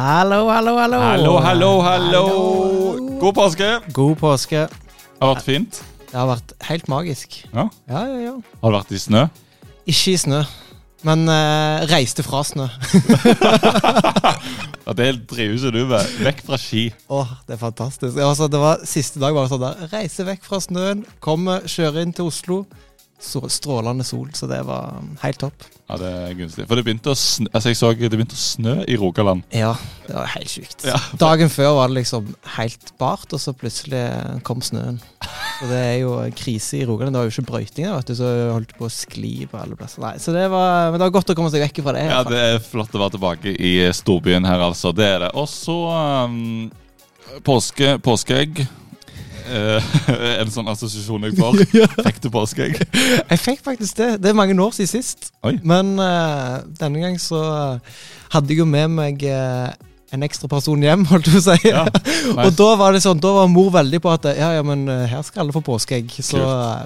Hallo, hallo, hallo. Hallo, hallo, hallo. God påske. God påske. Det Har vært fint. Det har vært helt magisk. Ja. Ja, ja, ja. Har det vært i snø? Ikke i snø, men eh, reiste fra snø. Ja, det driver ikke du med. Vekk fra ski. Åh, det er fantastisk. Ja, altså, det var Siste dag var det sånn der. Reise vekk fra snøen, komme, kjøre inn til Oslo. Så, strålende sol, så det var um, helt topp. Ja, det er gunstig. For det begynte å snø, altså jeg så det begynte å snø i Rogaland. Ja, det var helt sjukt. Ja. Dagen før var det liksom helt bart, og så plutselig kom snøen. Så det er jo krise i Rogaland. Det var jo ikke brøyting der, så jeg holdt på å skli på alle plasser. Nei, så det var, men det var godt å komme seg vekk fra det. Ja, det er flott å være tilbake i storbyen her, altså. Det er det. Og så um, påske, påskeegg. Eh, en sånn assosiasjon jeg får. Fikk du påskeegg? Jeg fikk faktisk det. Det er mange år siden sist. Oi. Men uh, denne gang så eh, hadde jeg jo med meg uh, en ekstra person hjem, holdt du å si. Ja, Og da var det sånn, da var mor veldig på at ja, ja, men her skal alle få påskeegg. Så,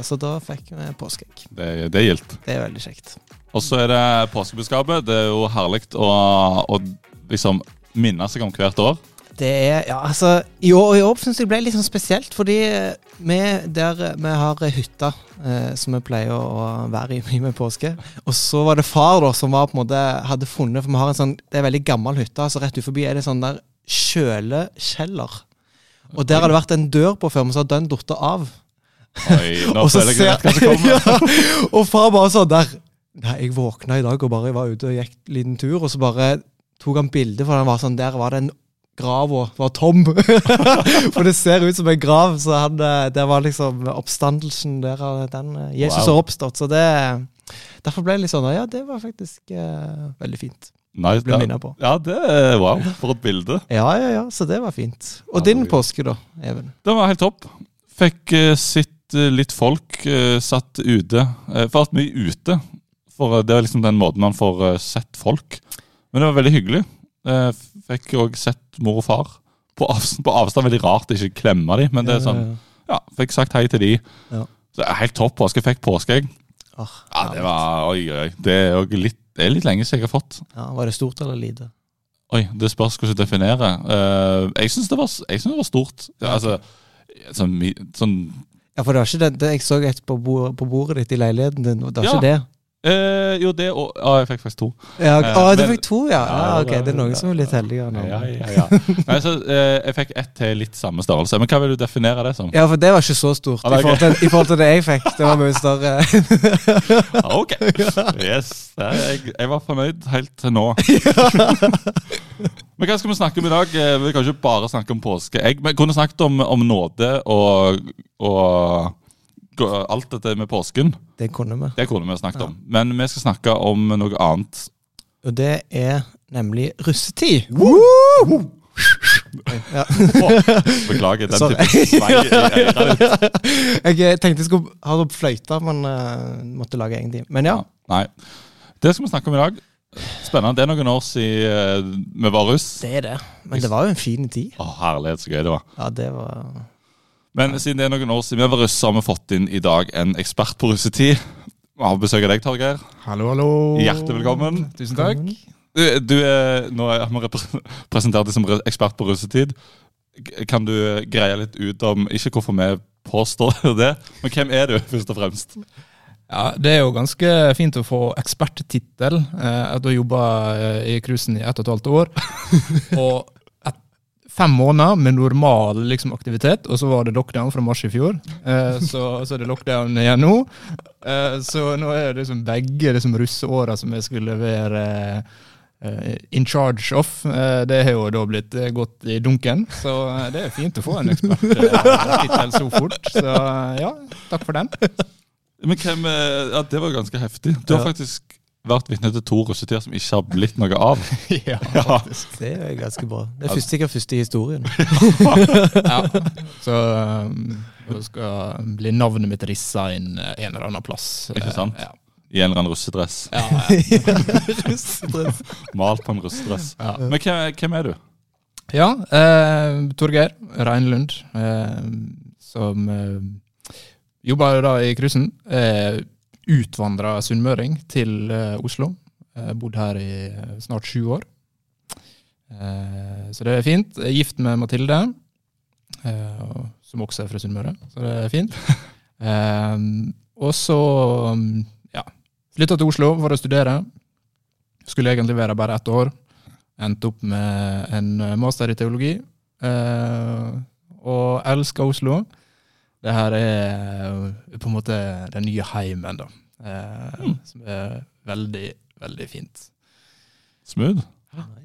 så da fikk vi påskeegg. Det, det er gildt. Det er veldig kjekt. Og så er det påskebudskapet. Det er jo herlig å, å liksom minne seg om hvert år. Det er, ja, altså, I år, i år syns jeg det ble litt sånn spesielt, fordi vi, der, vi har hytta eh, som vi pleier å være i mye med påske. Og så var det far da, som var på en måte, hadde funnet For vi har en sånn, det er en veldig gammel hytte, så rett ut forbi er det sånn der kjølekjeller. Og der har det vært en dør på før, men så har den falt av. Oi, nå Og så jeg hva som kommer. ja, og far bare sånn der Nei, jeg våkna i dag og bare var ute og gikk en liten tur, og så bare tok han bilde, for den var sånn, der var det en grava var tom. for det ser ut som en grav, så han, eh, det var liksom oppstandelsen der den eh, Jesus Wow. har oppstått. Så det Derfor ble det litt sånn Ja, det var faktisk uh, veldig fint. Nice, Ble ja. på. ja, det wow. For et bilde. Ja, ja, ja, så det var fint. Og Ja, din påske, da, Even? Det var helt topp. Fikk uh, sitt uh, litt folk satt ute. Uh, vært mye ute. For det er liksom den måten man får sett folk. Men det var veldig hyggelig. Eh, fikk òg sett mor og far. På avstand, på avstand veldig rart ikke klemme dem, men det er sånn Ja, fikk sagt hei til de. Ja. Så helt topp påske. Fikk påskeegg. Åh, Ja, det var Oi, oi. Det er, litt, det er litt lenge siden jeg har fått. ja, Var det stort eller lite? Oi, det spørs hvordan du definerer. Uh, jeg syns det, det var stort. Altså, sånn, sånn Ja, for det var ikke det, det jeg så et på, på bordet ditt i leiligheten din. Det var Ja. ikke det? Eh, Jo, det og Ja, jeg fikk faktisk to. Ja, ok. Eh, Å, du men- fikk to, ja. ja Ja, ok, Det er noen som er litt heldigere nå. Ja, ja, ja. Nei, så, eh, jeg fikk ett til litt samme størrelse. Men hva vil du definere det som? Ja, for det var ikke så stort Ja, det i, er forhold til, i forhold til det jeg fikk. Det var mye større. Ah, Ok. Yes. Jeg, jeg var fornøyd helt til nå. Men hva skal vi snakke om i dag? Eh, Vi kan ikke bare snakke om påskeegg. Vi kunne snakket om, om nåde og, og alt dette med påsken. Det kunne vi. Det kunne vi snakket om. Men vi skal snakke om noe annet. Og det er nemlig russetid. Ja. Beklager den typen type svei i øret. Jeg eh, tenkte jeg skulle ha det opp fløyta, men uh, måtte lage egen time. Men ja. Nei. Det skal vi snakke om i dag. Spennende. Det er noen år siden eh, vi var russ. Det er det. Men det var jo en fin tid. Å, herlighet, så gøy det var. Ja, det var Men siden det er noen år siden vi var russ, har vi fått inn i dag en ekspert på russetid. Vi har besøk av deg, Torgeir. Hallo, hallo. Hjertelig velkommen. Tusen takk. Du, du er, nå har vi presentert deg som ekspert på russetid. Kan du greie litt ut om Ikke hvorfor vi påstår det, men hvem er du, først og fremst? Ja, Det er jo ganske fint å få eksperttittel eh, etter å ha jobba eh, i cruisen i ett og et halvt år. og fem måneder med normal liksom, aktivitet, og så var det lockdown fra mars i fjor. Eh, så, så er det lockdown igjen nå. Eh, så nå er det liksom begge liksom, russeåra som jeg skulle være eh, in charge of. Eh, det har jo da blitt eh, gått i dunken, så eh, det er fint å få en eksperttittel så fort. Så ja, takk for den. Men hvem, ja, Det var ganske heftig. Du har faktisk vært vitne til to russetider som ikke har blitt noe av. ja. Ja. Det er ganske bra. Det er først, sikkert første i historien. ja. Så um, skal bli navnet mitt rissa inn eh, en eller annen plass. Ikke sant? Ja. I en eller annen russedress. Ja, ja. Russedress. Malt på en russedress. ja. Men hvem, hvem er du? ja eh, Torgeir Reinlund, eh, som eh, jobber da i cruisen. Eh, Utvandra sunnmøring til eh, Oslo. Eh, bodd her i eh, snart sju år. Så det er fint. Jeg er gift med Mathilde, som også er fra Sunnmøre, så det er fint. Og så mm, ja, flytta til Oslo for å studere. Skulle egentlig være bare ett år. Endte opp med en master i teologi. Og elska Oslo. Det her er på en måte den nye heimen, da. Eh, Som er veldig, veldig fint. Smooth.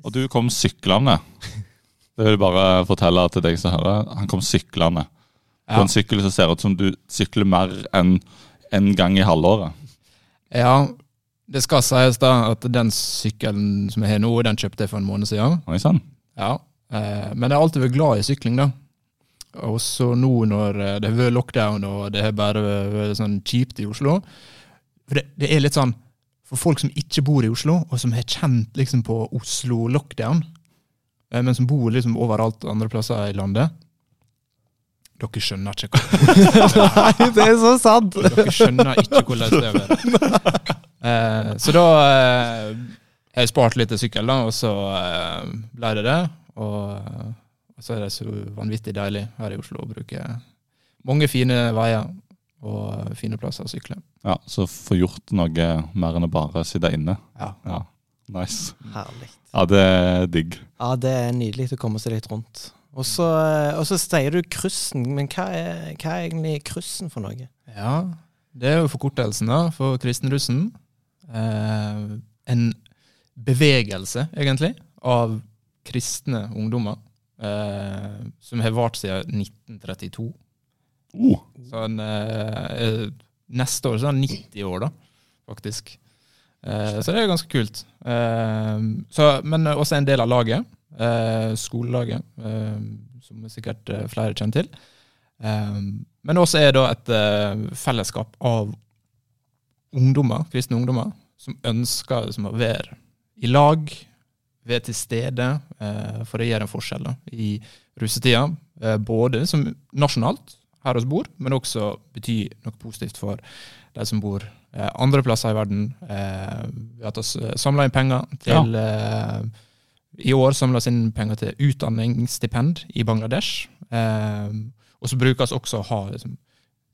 Og du kom syklende. Det vil jeg bare fortelle til deg som hører. Han kom syklende. På Ja. en sykkel som ser ut som du sykler mer enn en gang i halvåret. Ja, det skal sies da at den sykkelen som jeg har nå, den kjøpte jeg for en måned siden. Oi. Ja. Eh, men jeg har alltid vært glad i sykling, da. Og så nå når eh, det har vært lockdown og det har bare vært sånn kjipt i Oslo For det, det er litt sånn for folk som ikke bor i Oslo, og som har kjent liksom på Oslo-lockdown, eh, men som bor liksom overalt andre plasser i landet Dere skjønner ikke hva Nei, det er så sant! Dere skjønner ikke hvordan det er. Eh, så da eh, har jeg spart litt til sykkel, da, og så eh, ble det det. Og, og så er det så vanvittig deilig her i Oslo å bruke mange fine veier og fine plasser å sykle. Ja, så få gjort noe mer enn å bare sitte inne. Ja. Ja, Nice. Herlig. Ja, det er digg. Ja, det er nydelig å komme seg litt rundt. Og så, sier du kryssen, men hva er, hva er egentlig kryssen for noe? ja, det er jo forkortelsen da, for kristenrussen. Eh, en bevegelse, egentlig, av kristne ungdommer. Eh, som har vart siden 1932. Oh, Sånn, eh, neste år så er han 90 år, da, faktisk. Eh, så det er ganske kult. Eh, så, men også en del av laget. Eh, skolelaget, eh, som sikkert flere kjenner til. Men også er det et fellesskap av ungdommer, kristne ungdommer, som ønsker liksom, å være i lag, være til stede eh, for å gjøre en forskjell da, i russetida. Eh, både som nasjonalt, her hos bor, men også bety noe positivt for de som bor eh, andre plasser i verden. Eh, har vi samla inn penger til eh, I år samles vi inn penger til utdanningsstipend i Bangladesh. Eh, og så brukes også å ha liksom,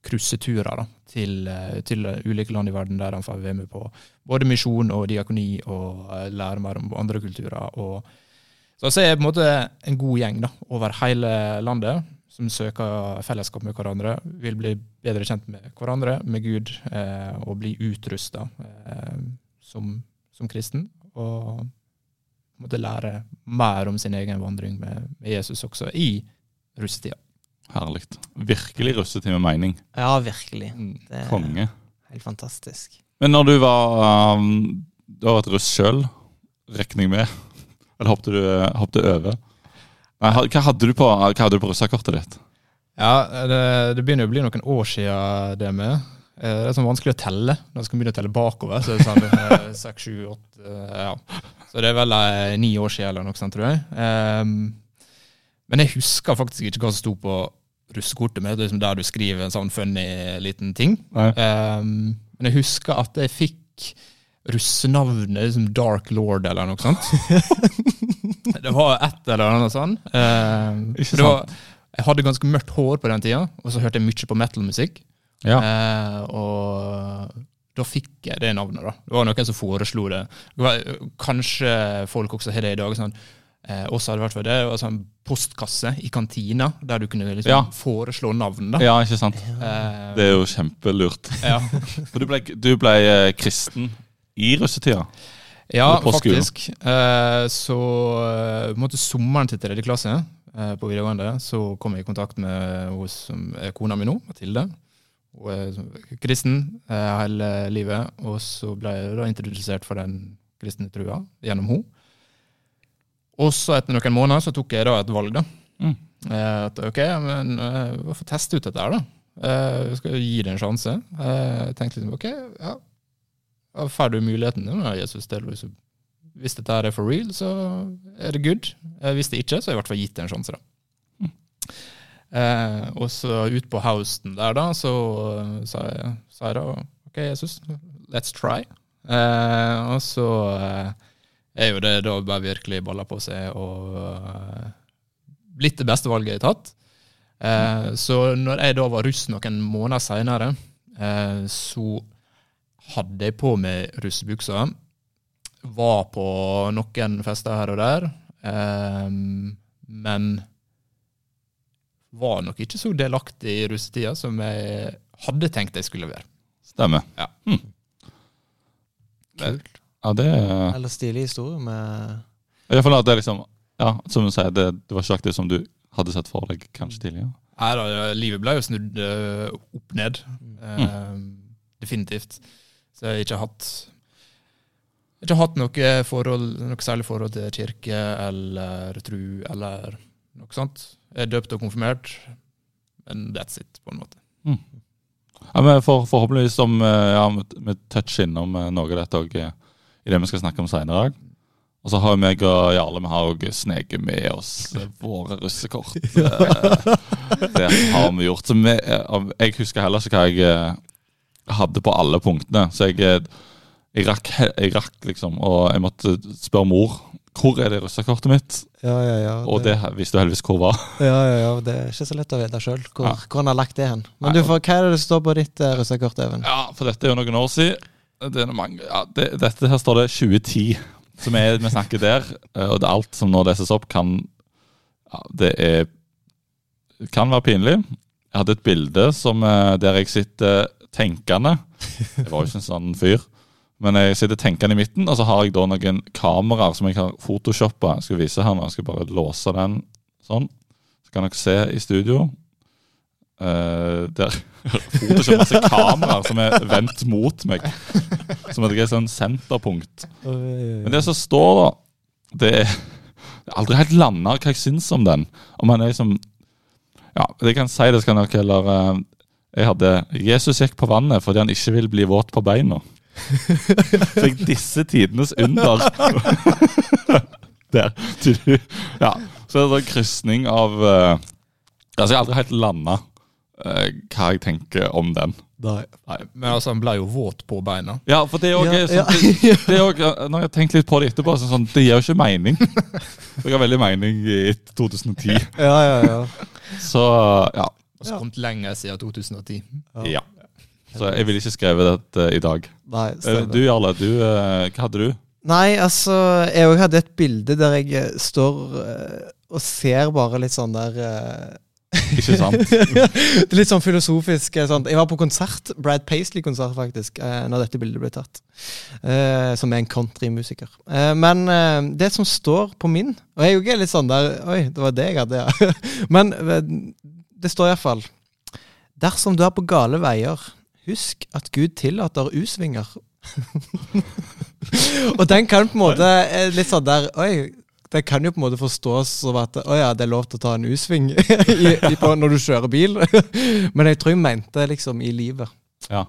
krysseturer da, til, eh, til ulike land i verden der han får være med på både misjon og diakoni og eh, lære mer om andre kulturer. Og, så vi er på en måte en god gjeng da, over hele landet som søker fellesskap med hverandre, vil bli bedre kjent med hverandre, med Gud, eh, og bli utrusta eh, som, som kristen. Og måtte lære mer om sin egen vandring med, med Jesus også i russetida. Herlig. Virkelig russetid med mening. Ja, virkelig. Mm. Det er Konge. helt fantastisk. Men når du var um, Du har vært russ sjøl, regner jeg med? Eller hoppet du, hoppet du over? Nei, hva hadde du på, hva hadde du på russekortet ditt? Ja, det, det begynner å bli noen år siden det med. Eh, Det er sånn vanskelig å telle når jeg skal begynne å telle bakover. Så er det sånn eh, seks, sju, åtte eh, ja. Så det er vel eh, ni år siden eller noe sånt, tror jeg. Um, men jeg husker faktisk ikke hva som sto på russekortet mitt, liksom der du skriver en sånn funny liten ting. Ehm, men jeg husker at jeg fikk russenavnet liksom Dark Lord eller noe sånt. det var et eller annet sånn. Um, Ikke sant? det var, jeg hadde ganske mørkt hår på den tida, og så hørte jeg mye på metal-musikk. Ja. Uh, og da fikk jeg det navnet. da. Det var noen som foreslo det kanskje folk også har det i dag. sånn, eh, også hadde det vært for det, Altså sånn postkasse i kantina, der du kunne liksom Ja. foreslå navn. da. ja, ikke sant? Eh, Det er jo kjempelurt. ja. For du ble, du ble eh, kristen i russetida? Ja, faktisk. Eh, så eh, på en måte sommeren til tredje klasse eh, på videregående så kom jeg i kontakt med hos, som er kona mi nå, Mathilde. Hun er kristen eh, hele livet, og så ble jeg da introdusert for den kristne trua gjennom henne. Og så etter noen måneder så tok jeg da et valg, da. Mm. Eh, at ok, men vi får teste ut dette her, da. Eh, vi skal gi det en sjanse. Eh, jeg tenkte liksom ok, ja, får du muligheten ja, Jesus til å liksom Hvis dette her er for real, så er det good. Eh, Hvis det ikke, så har jeg i hvert fall gitt det en sjanse, da. Eh, og så ut på housen der, da, så eh, sa jeg, sa jeg da OK, Jesus, let's try. Eh, og så eh, er jo det da bare virkelig baller på seg og uh, blitt det beste valget jeg har tatt. Eh, så når jeg da var russ noen måneder seinere, uh, så hadde jeg på meg russebuksa. Var på noen fester her og der, eh, men var nok ikke så delaktig i russetida som jeg hadde tenkt jeg skulle være. Stemmer. Ja. Mm. Kult. Ja, det er Eller stilig historie med Jeg føler at det er liksom Ja, som du sier, det, det var ikke aktivt som du hadde sett for deg kanskje tidligere. Nei da, livet ble jo snudd eh, opp ned. Eh, Definitivt. Så jeg har ikke hatt ikke hatt noe, forhold, noe særlig forhold til kirke eller tru eller noe sånt. Jeg er døpt og konfirmert, men that's it, på en måte. Ja, men for, Forhåpentligvis som eh, ja, vi toucher innom noe av dette eh, i det vi skal snakke om senere. Og så har meg og Jarle vi har også sneket med oss våre russekort. Eh, Det har vi gjort. Så vi, eh, jeg husker heller ikke hva jeg eh, hadde på alle punktene. Så jeg, jeg, rakk, jeg rakk liksom, og jeg måtte spørre mor hvor er det russekortet mitt. Ja, ja, ja. Og det visste du heldigvis hvor var. Ja, ja, ja. Det er ikke så lett å vite sjøl hvor, hvor han har lagt det hen. Men Nei, du, for, hva er det det står på ditt uh, russekort, Even? Ja, for dette er jo noen år siden. Det mange, ja, det, dette her står det 2010, som er, vi snakker der. eh, Og det er alt som nå leses opp, kan ja, Det er kan være pinlig. Jeg hadde et bilde som, eh, der jeg sitter tenkende. Jeg var jo ikke en sånn fyr. Men jeg sitter tenkende i midten, og så har jeg da noen kameraer som jeg har photoshoppa. Jeg skal vise her nå. Jeg skal bare låse den sånn. Så kan dere se i studio. Eh, der Photoshop masse kameraer som er vendt mot meg. Som er sånn senterpunkt. Men det som står, da Det er er aldri helt landa hva jeg syns om den. Om han er liksom Ja, jeg kan si det, så kan dere heller eh, Jeg hadde Jesus gikk på vannet fordi han ikke vil bli våt på beina. Så jeg disse tidenes under. Der. Ja. Så er det en krysning av uh, Altså, jeg har aldri helt landa hva jeg tenker om den. Nei. Men altså, han ble jo våt på beina. Ja, for det er òg Ja, sånn, det, det også, Når jeg har tenkt litt på det etterpå, så er det sånn, det gir jo ikke mening. Det ga veldig mening i 2010. Ja, ja, ja. Så ja. Og så Ja. kommet lenger siden 2010. ja. Så jeg ville ikke skrevet dette i dag. Nei, Eh, stemmer. Du Jarle, du, eh, hva hadde du? Nei, altså Jeg òg hadde et bilde der jeg eh, står eh, og ser bare litt sånn der eh, Ikke sant? Det er litt sånn filosofisk. Sånn. Jeg var på konsert, Brad Paisley-konsert, faktisk, eh, når dette bildet ble tatt. Eh, som er en countrymusiker. Men det som står på min Og jeg er jo ikke litt sånn der Oi, det var det jeg hadde, ja. men det står iallfall Dersom du er på gale veier, husk at Gud tillater U-svinger. og den kan på en måte litt sånn der Oi, det kan jo på en måte forstås som at å ja, det er lov til å ta en U-sving når du kjører bil. Men jeg tror jeg mente liksom i livet. Ja,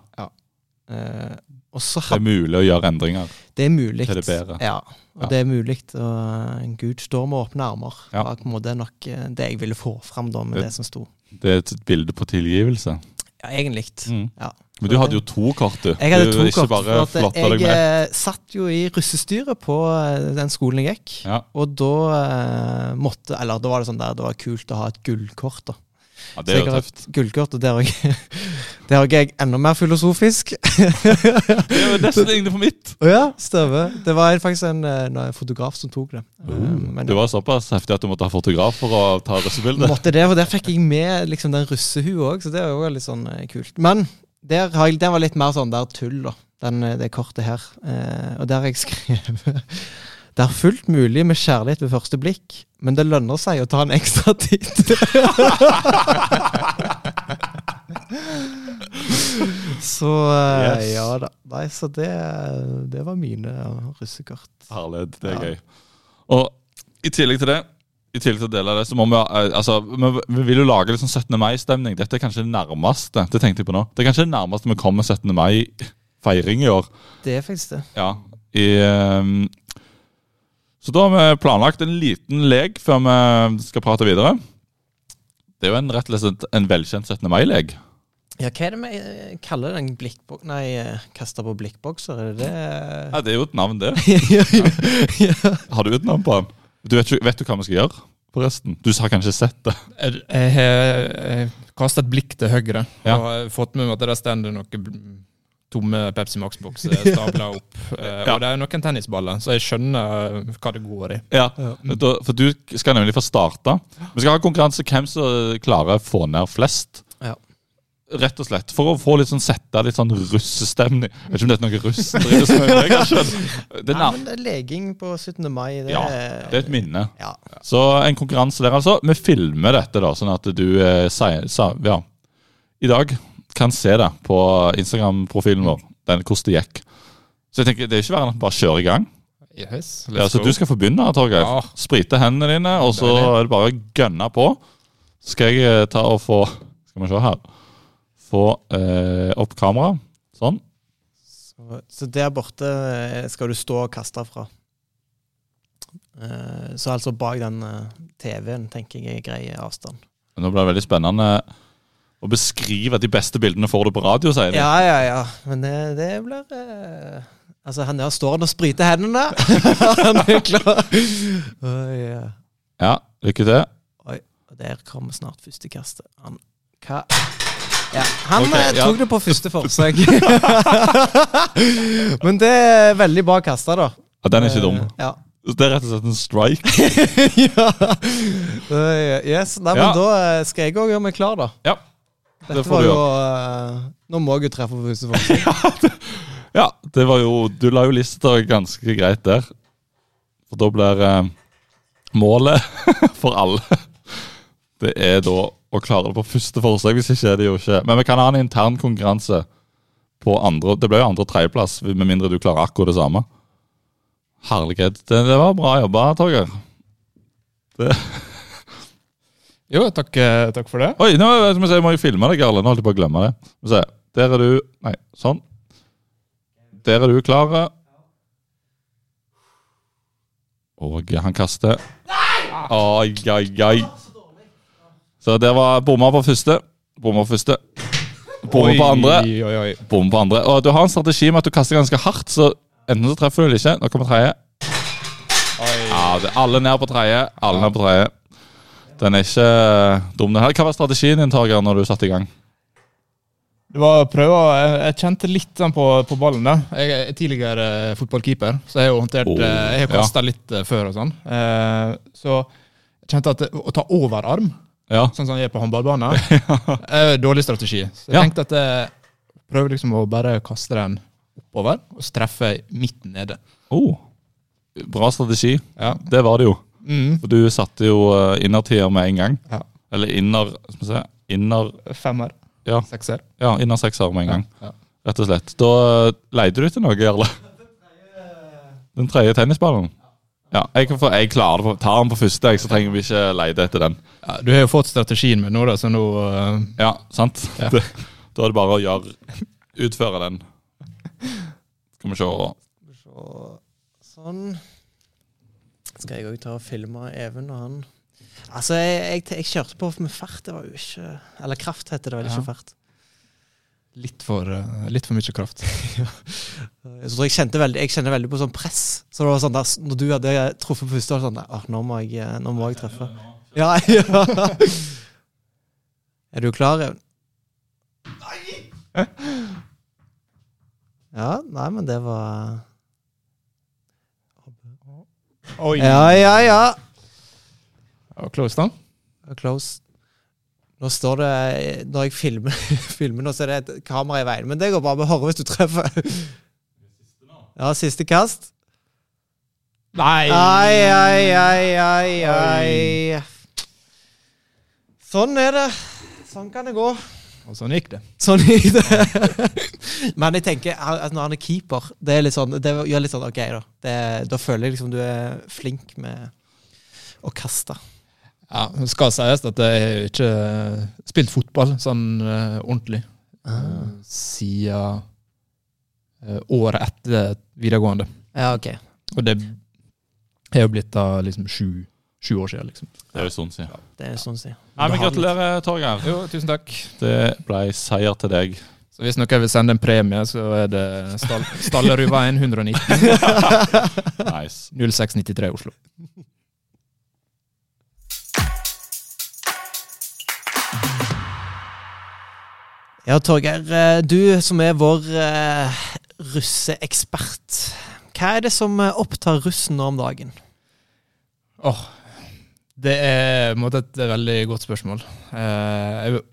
Eh, og så Det er mulig å gjøre endringer. det er mulig. til det bedre. Ja, og Ja. det er mulig. Og Gud står med åpne armer. Ja. var på en måte nok eh, det jeg ville få fram da med Det- det som sto. Det er et bilde på tilgivelse. Ja, egentlig. Mm. Ja. Men du hadde jo to kart, du. Jeg hadde to du, kort. For at jeg, jeg eh, satt jo i russestyret på eh, den skolen jeg gikk. Ja. Og da eh, måtte Eller da var det sånn der det var kult å ha et gullkort. da ja, det er jo tøft. gullkort, og der er er jeg enda mer filosofisk. Det er jo nesten lignende på mitt. Å ja, støve. Det var faktisk en, en fotograf som tok det. Eh, Men Du var såpass heftig at du måtte ha fotograf for å ta russebildet? måtte det, for der fikk jeg med liksom den russehua òg, så det var jo litt sånn kult. Men der har jeg, den var litt mer sånn der tull, da. Den, eh, det kortet her. Eh, og der har jeg skrevet Det er fullt mulig med kjærlighet ved første blikk, men det lønner seg å ta en ekstra titt. så eh, Yes. ja da. Nei, så det, det var mine russekort. Herlig, det er Ja. gøy. Og i tillegg til det, i tillegg til å dele det, så må vi, eh, altså, vi, vi vil jo lage sånn 17. mai-stemning. Dette er kanskje det nærmeste det tenkte jeg på nå. Det er kanskje det nærmeste vi kommer 17. mai-feiring i år. Det er faktisk det. Ja. I, um, så da har vi planlagt en liten lek før vi skal prate videre. Det er jo en, rett og slett en velkjent 17. mai-lek. Ja, hva er det vi eh, kaller den blikkbok... Nei, kaster på blikkbokser, er det det? Ja, Det er jo et navn, det. ja. Har du et navn på den? Du vet, vet du hva vi skal gjøre, forresten? Du har kanskje sett det? Jeg har kasta et blikk til høyre Ja. og fått med meg at det står noen tomme Pepsi Max-bokser stabla opp. Eh, Ja. Og det er noen tennisballer, så jeg skjønner hva det går i. Ja, for du skal nemlig få starte. Vi skal ha konkurranse hvem som klarer å få ned flest. Rett og slett. For å få litt sånn sette litt sånn russestemning. Jeg vet ikke om det er noe russ med det. ja. Det er, leging på 17. mai. Det, Ja, det er et minne. Ja. Så en konkurranse der, altså. Vi filmer dette, da, sånn at du eh, sier sa, Ja. I dag kan se det på Instagram-profilen vår, den, hvordan det gikk. Så jeg tenker, det er ikke verre enn å bare kjøre i gang. Yes, Ja, så Du skal få begynne, Torgeir. Ja. Sprite hendene dine, og så er det bare å gønne på. Skal jeg eh, ta og få Skal vi se her. Få eh, opp kameraet. Sånn. Så, så der borte eh, skal du stå og kaste fra. Eh, Så altså bak den eh, TV-en tenker jeg er grei avstand. Nå blir det veldig spennende å beskrive de beste bildene får du på radio, sier de. Ja, ja, ja. Men det, det blir eh, Altså, han der står han og spriter hendene. han er klar. Oi, ja. Ja, lykke til. Oi, og der kommer snart første kastet. Han Hva ja, Han okay, eh, ja. tok det på første forsøk. Men det er veldig bra kasta, da. Ja, Den er ikke dum. Eh, Ja. Det er rett og slett en strike. ja. Eh, Yes, Nei, men Ja. da skal jeg òg gjøre meg klar, da. Ja, Dette det får var du jo gjøre. Nå må jeg jo treffe på første forsøk. Ja, det var jo Du la jo lista ganske greit der. For da blir eh, målet for alle Det er da å klare det på første forsøk. Hvis ikke er det jo ikke Men vi kan ha en intern konkurranse på andre Det blir jo andre- og tredjeplass, med mindre du klarer akkurat det samme. Herlighet. Det, det var bra jobba, Torgeir. Jo, takk, eh, takk for det. Oi, nå skal vi se, jeg må jo filme deg, Jarle. Nå holdt jeg på å glemme det. Skal vi se. Der er du Nei, sånn. Der er du klar. Og han kaster. Oi, oi, oi. Så der var bomma på første. Bomma på første. Bomma på andre. Bomma på andre. Og du har en strategi med at du kaster ganske hardt, så enten så treffer du eller ikke. Nå kommer tredje. Ja, alle ned på tredje. Alle ned på tredje. Den er ikke eh, dum, den her. Hva var strategien din, Torgeir, når du satte i gang? Det var å prøve, jeg, jeg kjente litt sånn på, på ballen. da. Jeg er tidligere fotballkeeper, så jeg har jo håndtert Oh, eh, Jeg har ja. litt eh, før og sånn. Så jeg kjente at å ta overarm, Ja. sånn som jeg er på håndballbanen, er dårlig strategi. Så jeg Ja. tenkte at jeg prøver liksom å bare kaste den oppover, og treffe midt nede. Oh, bra strategi. Ja. Det var det jo. Mm. For du satte jo uh, innertier med en gang. Ja. Eller inner skal vi se, inner, Femmer. Ja. Sekser. ja, inner sekser med en gang. Ja. Rett og slett. Da uh, leide du etter noe, Jarle. Den tredje tennisballen? Ja, jeg, kan få, jeg klarer det. på- Tar den på første, jeg, så trenger vi ikke lete etter den. Ja, du har jo fått strategien min nå, da, så nå uh... Ja, sant? Ja. Det, da er det bare å gjøre Utføre den. Skal vi se. Så, sånn. Skal jeg òg ta og filme Even og han Altså, jeg, jeg, jeg kjørte på med fart. Det var jo ikke Eller kraft heter det vel, Ja. ikke fart. Litt, for, eh, litt for mye kraft. Jeg tror jeg kjente veldig Jeg kjenner veldig på sånn press. Så det var sånn der, Når du hadde truffet på første, var det sånn der, nå, må jeg, eh, nå må jeg treffe. Ja, ja. Er du klar, Even? Ja, nei, men det var Oi! Ja, ja, ja. Ja, Close, da. Close. Nå står det Når jeg filmer, filmer nå, så er det et kamera i veien. Men det går bra. Vi hører hvis du treffer. Ja, siste kast. Nei! Ai, ai, ai, ai, ai. Sånn er det. Sånn kan det gå. Og sånn gikk det. Sånn gikk det. Men jeg tenker at når han er keeper, det er litt sånn Det gjør litt sånn OK, da. Det, da føler jeg liksom du er flink med å kaste. Ja, Det skal sies at jeg har ikke spilt fotball sånn uh, ordentlig uh, siden uh, året etter videregående. Ja, OK. Og det har jo blitt da liksom sju, sju år siden. liksom. Det er jo sånn siden. Det er sånn å si. Nei, men Gratulerer, Torgeir. Jo, tusen takk. Det ble seier til deg. Så hvis noen vil sende en premie, så er det Stall Stallerudveien 119 Nice. 0693 Oslo. Ja, Torgeir, eh, du som er vår uh, russeekspert. Hva er det som eh, opptar russen nå om dagen? Åh, det er på en måte et veldig godt spørsmål. Uh, jeg,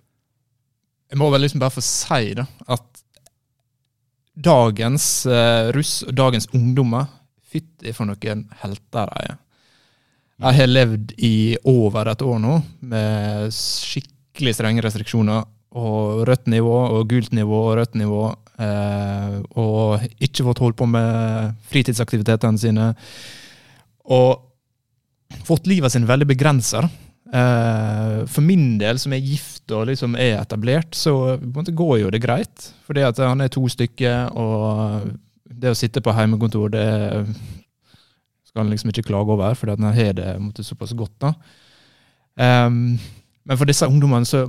jeg må vel liksom bare få si da, at dagens uh, russ og dagens ungdommer Fytti for noen helter de er. Jeg har levd i over et år nå med skikkelig strenge restriksjoner. Og rødt nivå og gult nivå og rødt nivå. Eh, og ikke fått holdt på med fritidsaktivitetene sine. Og fått livet sin veldig begrensa. Eh, for min del, som er gift og liksom er etablert, så går jo det greit. Fordi at han er to stykker, og det å sitte på heimekontor, det skal han liksom ikke klage over, fordi han har det såpass godt. da. Eh, men for disse ungdommene så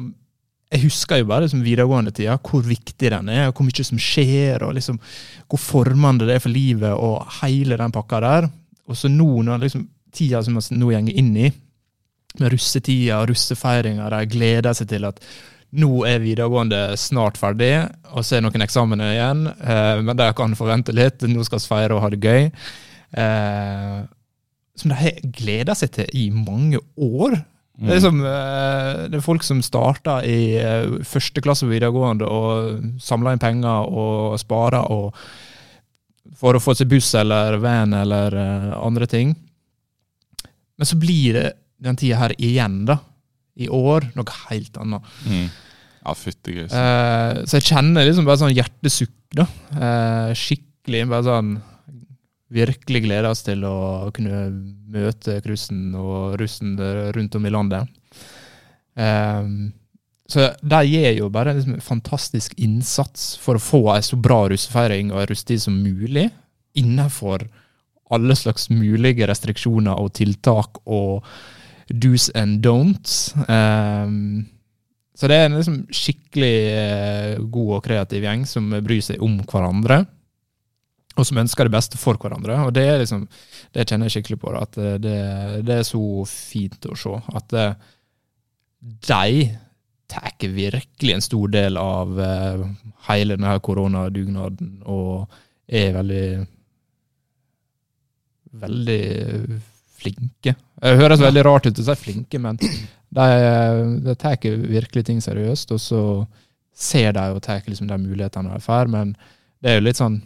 Jeg husker jo bare liksom, videregående-tida, hvor viktig den er, og hvor mye som skjer, og liksom, hvor formende det er for livet, og hele den pakka der. Og så nå, når liksom, tida som vi nå går inn i, med russetida og russefeiringa, de gleder seg til at nå er videregående snart ferdig, og så er noen eksamener igjen, eh, men de kan forvente litt. Nå skal vi feire og ha det gøy. Eh, som de har gleda seg til i mange år. Det, er som, eh, det er folk som starta i eh, første klasse på videregående og samla inn penger og spara for å få seg buss eller van eller eh, andre ting. Men så blir det den tida her igjen, da. I år noe helt annet. Mm. Ja, fytti gris. Så jeg kjenner liksom bare sånn hjertesukk, da. Skikkelig bare sånn Virkelig gleder oss til å kunne møte cruisen og russen rundt om i landet. Um, så de gir jo bare liksom en fantastisk innsats for å få ei så bra russefeiring og ei russetid som mulig, innenfor alle slags mulige restriksjoner og tiltak og do's and don'ts. Um, så det er en liksom skikkelig eh, god og kreativ gjeng som bryr seg om hverandre. Og som ønsker det beste for hverandre. Og det liksom, det kjenner jeg skikkelig på. At det, det, er så fint å se. At eh, de tar virkelig en stor del av eh, hele denne koronadugnaden og er veldig veldig flinke. Det høres veldig rart ut å si flinke, men de, de tar virkelig ting seriøst. Og så ser de og tar liksom de mulighetene de får, men det er jo litt sånn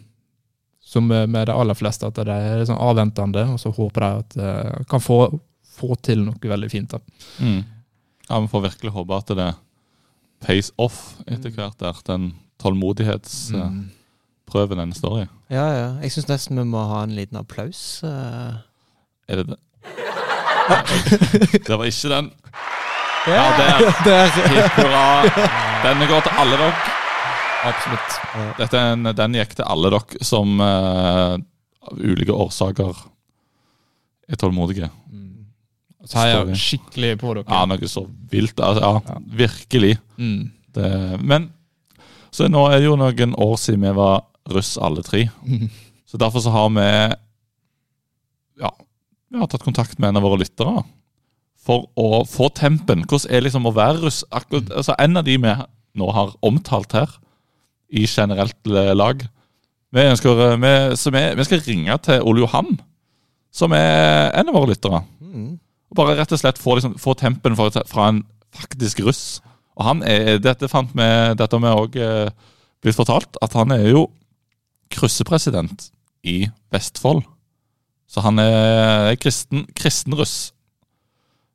som med de aller fleste, at de er sånn avventende, og så håper de at de kan få, få til noe veldig fint. da. Mm. Ja, Vi får virkelig håpe at det pays off etter hvert, der den tålmodighetsprøven Mm. den står i. Ja, ja. Jeg syns nesten vi må ha en liten applaus. eh. Er det det? det var ikke den. Ja, Ja, der. Helt bra. Den Denne går til alle dere. Absolutt. Dette er en, den gikk til alle dere som uh, av ulike årsaker er tålmodige. Mm. Så heier jeg skikkelig på dere. Ja, noe så vilt. Altså, ja, Ja. virkelig. Mm. Det, men så nå er det jo noen år siden vi var russ alle tre. Så derfor så har vi Ja, vi har tatt kontakt med en av våre lyttere. For å få tempen. Hvordan er liksom å være russ? Akkurat, altså En av de vi nå har omtalt her, i generelt lag Vi, ønsker, vi, så vi, vi skal ringe til Ole Johan, som er en av våre lyttere. Mm. Og bare rett og slett få, liksom, få tempen fra, fra en faktisk russ. Og han er, dette fant vi, dette har vi òg eh, blitt fortalt, at han er jo kryssepresident i Vestfold. Så han er kristen, kristen russ.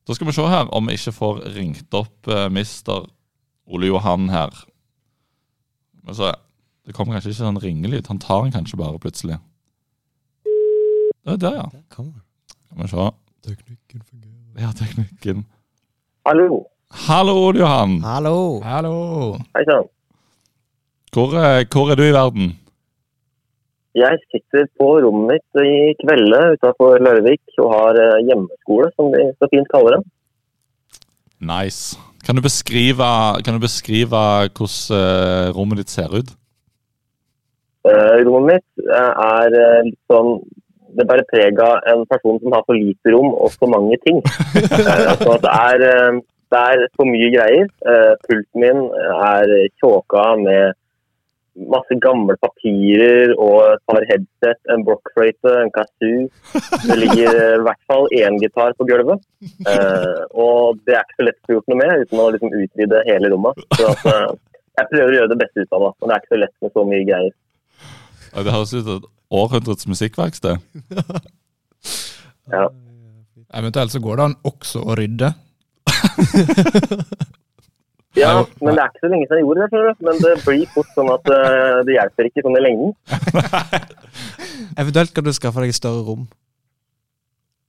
Da skal vi se her om vi ikke får ringt opp eh, mister Ole Johan her. Men så, Det kommer kanskje ikke sånn ringelyd. Han tar den kanskje bare plutselig. Det er der, ja. Der kommer den. Skal vi se. Teknikken fungerer. Ja, teknikken. Hallo. Hallo, Johan. Hallo. Hallo! Hei sann. Hvor, eh, hvor er du i verden? Jeg sitter på rommet mitt i Kvelde utenfor Larvik og har eh, hjemmeskole, som de så fint kaller det. Nice. Kan du beskrive, kan du beskrive hvordan eh, rommet ditt ser ut? Uh, rommet mitt eh, er litt sånn Det bærer preg av en person som har for lite rom og for mange ting. Altså at det er, det er for mye greier. Uh, pulten min er tjåka med masse gamle papirer og et par headset, en blokkfløyte, en kazoo. Det ligger i hvert fall én gitar på gulvet. Eh, og det er ikke så lett å få gjort noe med uten å liksom utvide hele rommet. Så at, eh, jeg prøver å gjøre det beste ut av det, men det er ikke så lett med så mye greier. Ja, Det høres ut som et århundrets musikkverksted. Ja. Eventuelt så går det an også å rydde. Ja, men det er ikke så lenge siden jeg gjorde det. tror jeg. Men det blir fort sånn at uh, det hjelper ikke sånn i lengden. Eventuelt kan du skaffe deg et større rom.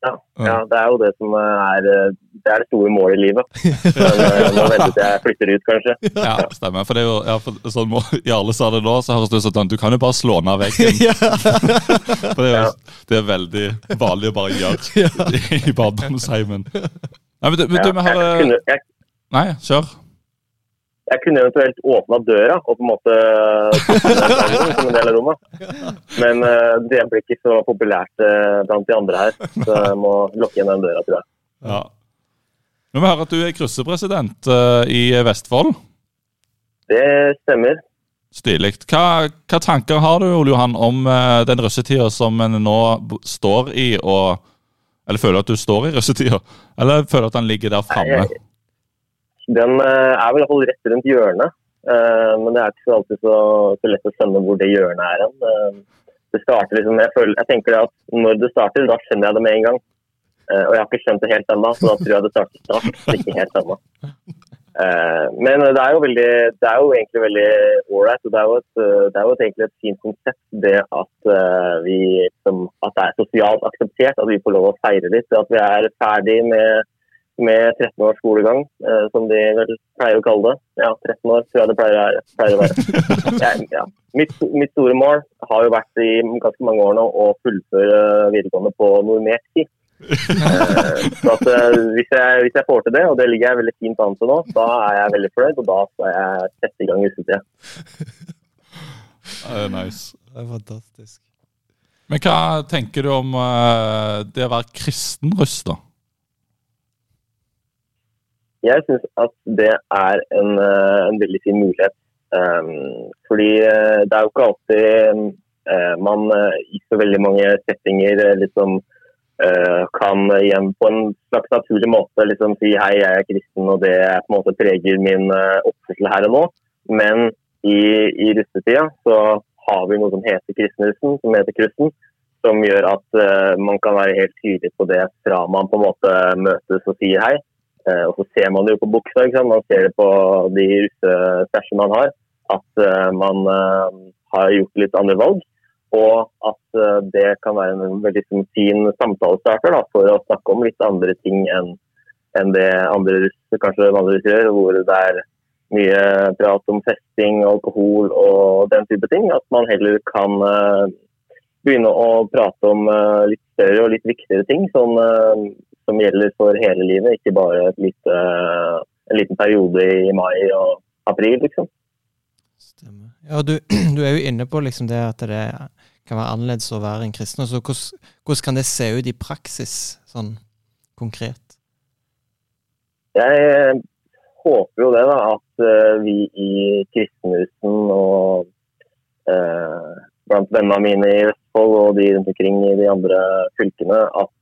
Ja, ja, Det er jo det som er eh, det er det store målet i livet. Men eh, nå venter til jeg flytter ut, kanskje. Ja, stemmer. For det er jo, ja, for, sånn må, I alle sa det nå, så høres det ut som at du kan jo bare slå ned veggen. For det er, jo, det er veldig vanlig å bare gjøre i barndomsheimen. Nei, men du, men du, Ja, vi har jeg, eh, kunne, jeg, Nei, kjør. Jeg kunne eventuelt åpna døra og på en måte som en del av rommet. Men eh, det blir ikke så populært eh, blant de andre her. Så jeg må lukke igjen den døra, til deg. Ja. Nå må vi høre at du er kryssepresident eh, i Vestfold. Det stemmer. Stilig. Hva, hva tanker har du Ole Johan, om den russetida som en nå står i, og Eller føler at du står i russetida? Eller føler at den ligger der framme? Den eh, er vel i hvert fall rett rundt hjørnet. Eh, men det er ikke alltid så, så lett å skjønne hvor det hjørnet er hen. Eh, det starter liksom, jeg, føler, jeg tenker at når det starter, da skjønner jeg det med en gang. Og jeg har ikke skjønt det helt ennå, så da tror jeg det starter snart. Ikke helt ennå. Men det er jo veldig, det er jo egentlig veldig ålreit. Det er det er jo egentlig et fint konsept det at, vi, at det er sosialt akseptert at vi får lov å feire litt. At vi er ferdig med med 13 års skolegang, eh, som de vel pleier å kalle det. Ja, 13 år tror jeg det pleier, å være- pleier å være. Jeg, ja. mitt, mitt store mål har jo vært i ganske mange år nå å fullføre videregående på normert tid. Eh, så at, eh, hvis, jeg, hvis jeg får til det, og det ligger jeg veldig fint an til nå, da er jeg veldig fornøyd, og da skal jeg sette i gang russetida. Eh, nice. Det er fantastisk. Men hva tenker du om det å være kristen russ, da? Jeg syns at det er en, eh, en veldig fin mulighet. Um, fordi eh, det er jo ikke alltid um, man i så veldig mange settinger liksom uh, kan igjen på en slags naturlig måte liksom si hei, jeg er kristen, og det på en måte preger min uh, oppførsel her og nå. Men i, i russetida så har vi noe som heter kristenrussen, som heter Krusten, som gjør at uh, man kan være helt tydelig på det fra man på en måte møtes og sier hei. Eh, og så ser man det jo på buksa, man ser det på de russestæsjene man har, at eh, man eh, har gjort litt andre valg. Og at det kan være en veldig sånn fin samtalestarter for å snakke om litt andre ting enn enn det andre russer, kanskje vanligvis gjør, hvor det er mye prat om festing, alkohol og den type ting. At man heller kan begynne å prate om litt større og litt viktigere ting eh, som gjelder for hele livet, ikke bare lite, en liten periode i mai og april, liksom. Stemmer. Ja, du, du er jo inne på liksom det at det kan være annerledes å være en kristen. Så hvordan, hvordan kan det se ut i praksis, sånn konkret? Jeg eh, håper jo det, da, at eh, vi i kristenhusen og eh, blant vennene mine i Vestfold og de rundt omkring i de andre fylkene, at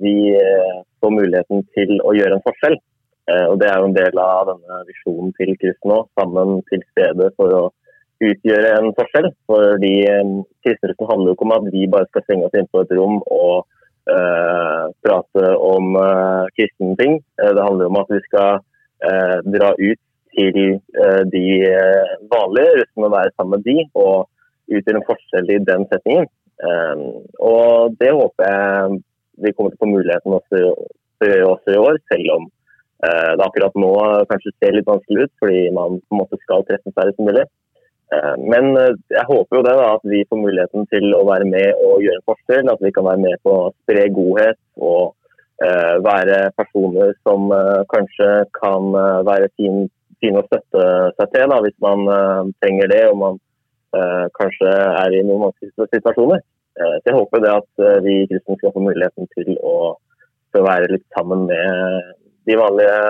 vi eh, får muligheten til å gjøre en forskjell. Eh, og Det er jo en del av denne visjonen til kristne òg, sammen til stede for å utgjøre en forskjell. Fordi eh, kristenrussen handler jo ikke om at vi bare skal stenge oss inn på et rom og eh, prate om eh, kristne ting. Eh, det handler om at vi skal eh, dra ut til eh, de eh, vanlige russene og være sammen med de, og utgjøre en forskjell i den setningen. Eh, og det håper jeg vi kommer til å få muligheten også, også i år, selv om eh, det akkurat nå kanskje ser litt vanskelig ut, fordi man på en måte skal treffe færre som mulig. Eh, Men eh, jeg håper jo det da, at vi får muligheten til å være med og gjøre en forskjell. At vi kan være med på å spre godhet og eh, være personer som eh, kanskje kan eh, være fin, fin å støtte seg til da, hvis man trenger det og man kanskje er i noen vanskelige situasjoner. Eh, så jeg håper det at vi vi kristne skal få muligheten til å, til å være litt sammen med de vanlige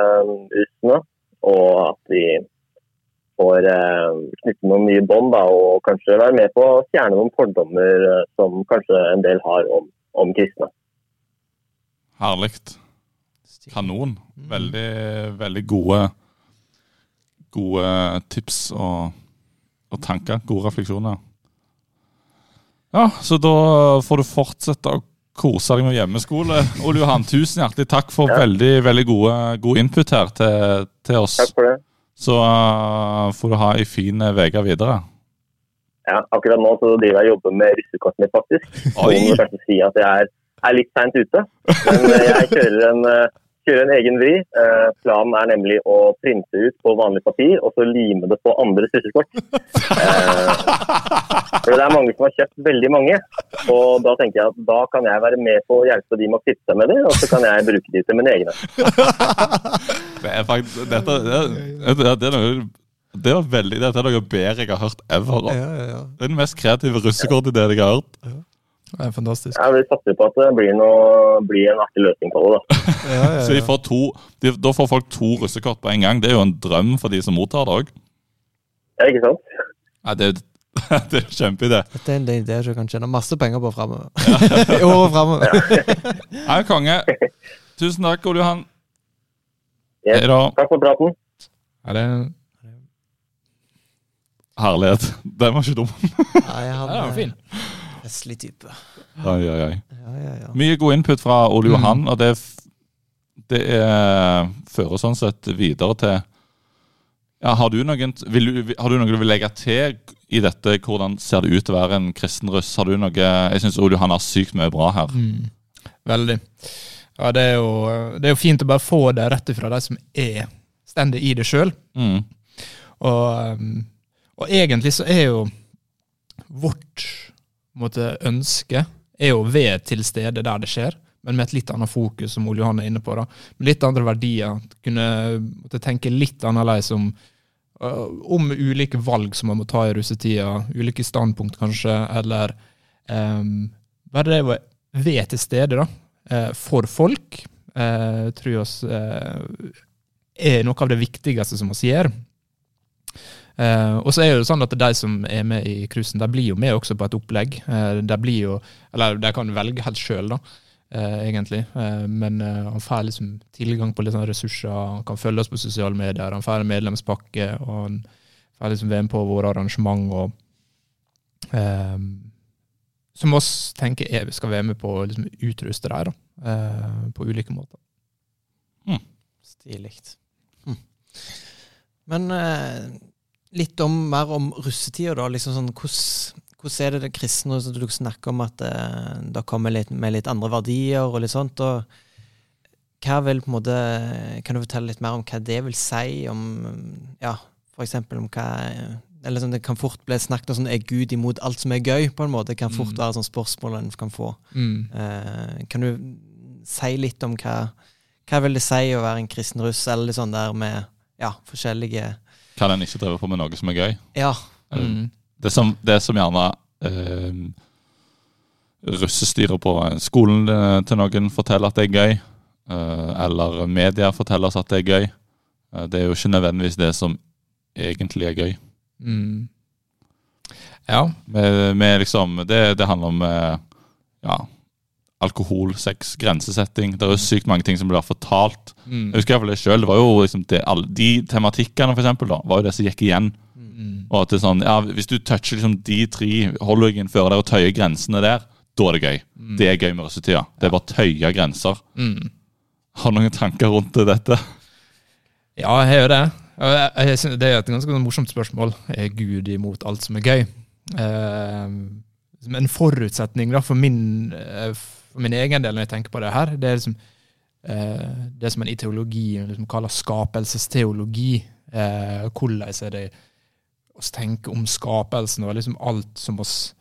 russene, og at vi får eh, knytte noen nye bånd og kanskje være med på å fjerne noen fordommer eh, som kanskje en del har om, om kristne. Herlig. Kanon. Veldig, veldig gode, gode tips og, og tanker. Gode refleksjoner. Ja, så da får du fortsette å kose deg med hjemmeskole. Ole Johan, tusen hjertelig takk for Ja. veldig veldig gode, god input her til, til oss. Takk for det. Så uh, får du ha ei fin uh, uke videre. Ja, akkurat nå så driver jeg og jobber med russekortet mitt, faktisk. Så Oi! må jeg kanskje si at jeg er, er litt seint ute. Men eh, jeg kjører en, eh, kjører en egen vri. Eh, Planen er nemlig å printe ut på vanlig papir og så lime det på andres russekort. Eh, For det er mange som har kjøpt veldig mange. Og da tenker jeg at da kan jeg være med på å hjelpe de med å kvitte seg med det, og så kan jeg bruke de til mine egne. Det er faktisk Dette det, det, det, er noe det var veldig, Dette er noe bedre jeg har hørt ever. Ja, ja, ja. Det er den mest kreative russekortideen jeg har hørt. Det er fantastisk. Ja, vi satser på at det blir, noe, blir en artig løsning på det. da. ja, ja, Så de får to, de, da får folk to russekort på en gang. Det er jo en drøm for de som mottar det òg. Ja, ikke sant? Det, det er en kjempeidé. Dette er en idé som jeg kan tjene masse penger på framover. I året framover. Hei, konge. Tusen takk, Ole Johan. Yes. Da. Takk for praten. Ja, det, Herlighet. Den var ikke dum. Nei, ja, han det var fin. Festlig type. Oi, oi, oi. Ja, ja, ja. Mye god input fra Ole Mm. Johan, og det, det er, fører sånn sett videre til ja, har, du noen, vil har du noe du vil legge til i dette? Hvordan ser det ut til å være en kristen russ? Har du noe, Jeg syns Ole Johan har sykt mye bra her. Mm. Veldig. Ja, det er, jo, det er jo fint å bare få det rett ifra de som er stendig i det sjøl. Mm. Og, um, og egentlig så er jo vårt måte, ønske er jo ved til stede der det skjer, men med et litt annet fokus, som Ole Johan er inne på. da. Med litt andre verdier. Kunne måtte tenke litt annerledes om, uh, om ulike valg som man må ta i russetida. Ulike standpunkt, kanskje, eller um, bare det å være til stede da, eh, for folk, uh, tror jeg eh, er noe av det viktigste som vi gjør. Eh, og så er det jo sånn at de som er med i cruisen, de blir jo med også på et opplegg. Eh, de blir jo, eller de kan velge helt sjøl, eh, egentlig. Eh, men eh, han får liksom tilgang på litt sånne ressurser, han kan følge oss på sosiale medier, han får en medlemspakke, og han får liksom være med på våre arrangement. og eh, Som oss tenker er, vi skal være med på å liksom, utruste dem på ulike måter. Stilig. Mm. Men litt om, mer om russetida, da. Liksom sånn, hvordan, hvordan er det det kristne som Du snakker om at eh, det kommer litt, med litt andre verdier og litt sånt. og hva vil på en måte, Kan du fortelle litt mer om hva det vil si? Om ja, for eksempel om hva eller sånn, Det kan fort bli snakket om sånn Er Gud imot alt som er gøy? på en måte, Det kan fort Mm. være sånn spørsmål en kan få. Mm. Eh, kan du si litt om hva hva vil det si å være en kristen russ, eller sånn der med ja, forskjellige Kan en ikke drive på med noe som er gøy? Ja. Mm. Det som, det som gjerne eh, russestyret på skolen eh, til noen forteller at det er gøy, eh, eller media forteller oss at det er gøy, eh, det er jo ikke nødvendigvis det som egentlig er gøy. Mm. Ja. Med, med liksom, det, det handler om eh, ja, alkohol, sex, grensesetting. Det er jo sykt mange ting som blir fortalt. Mm. Jeg husker i hvert fall det jo liksom det, alle, De tematikkene for eksempel, da, var jo det som gikk igjen. Mm. Og at det er sånn, ja, Hvis du toucher liksom de tre, holder deg innenfor der og tøyer grensene der, da er det gøy. Mm. Det er gøy med russetida. Det er bare å tøye grenser. Mm. Har du noen tanker rundt dette? Ja, jeg har jo det. Jeg, jeg det er et ganske morsomt spørsmål. Er Gud imot alt som er gøy? Eh, en forutsetning da, for, min, eh, for min egen del når jeg tenker på det her, det er liksom eh, det som en i teologien liksom kaller skapelsesteologi. Eh, hvordan er det oss tenker om skapelsen og liksom alt som oss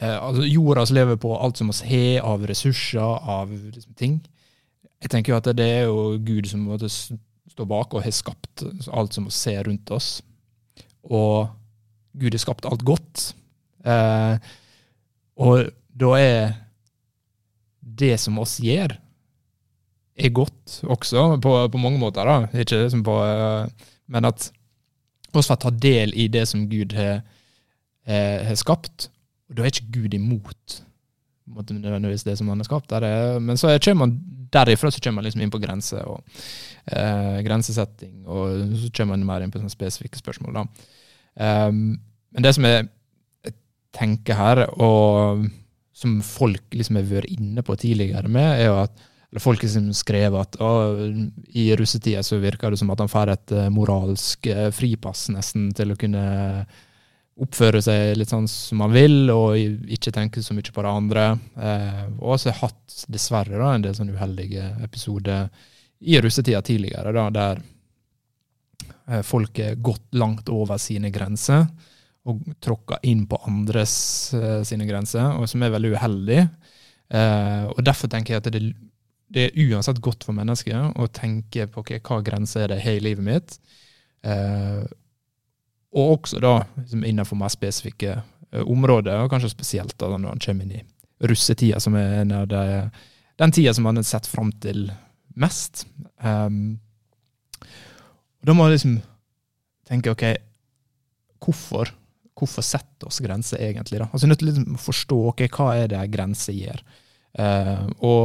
eh, altså Jorda vi lever på, alt som oss har av ressurser, av liksom, ting. Jeg tenker jo at det er jo Gud som måtte stå bak og har skapt alt som vi ser rundt oss. Og Gud har skapt alt godt. Eh, og da er det som oss gjør, er godt også, på, på mange måter. da. Ikke liksom på, men at oss får ta del i det som Gud har, eh, har skapt. Og da er ikke Gud imot nødvendigvis det som han har skapt. Er, men så kommer man derifra så kommer man liksom inn på grense og eh, grensesetting, og så kommer man mer inn på sånne spesifikke spørsmål. da. Um, men det som jeg tenker her, og som folk liksom har vært inne på tidligere med, er jo at eller folk liksom skrev at å, i russetida så virker det som at han får et uh, moralsk uh, fripass nesten til å kunne oppføre seg litt sånn som han vil, og ikke tenke så mye på det andre. Eh, og så har jeg hatt, dessverre, da, en del sånne uheldige episoder i russetida tidligere, da, der folk er gått langt over sine grenser og tråkka inn på andres sine grenser, og som er veldig uheldig. og Derfor tenker jeg at det det er uansett godt for mennesket å tenke på okay, hva grenser er det har i livet mitt. Eh, og også da innenfor mer spesifikke eh, områder, og kanskje spesielt da når han kommer inn i russetida, som er en av de, den tida som han har sett fram til mest. Um, og da må jeg liksom tenke OK, hvorfor? Hvorfor setter oss grenser egentlig? da? Altså Nødt til liksom å forstå ok, hva er det grenser gjør. Uh, og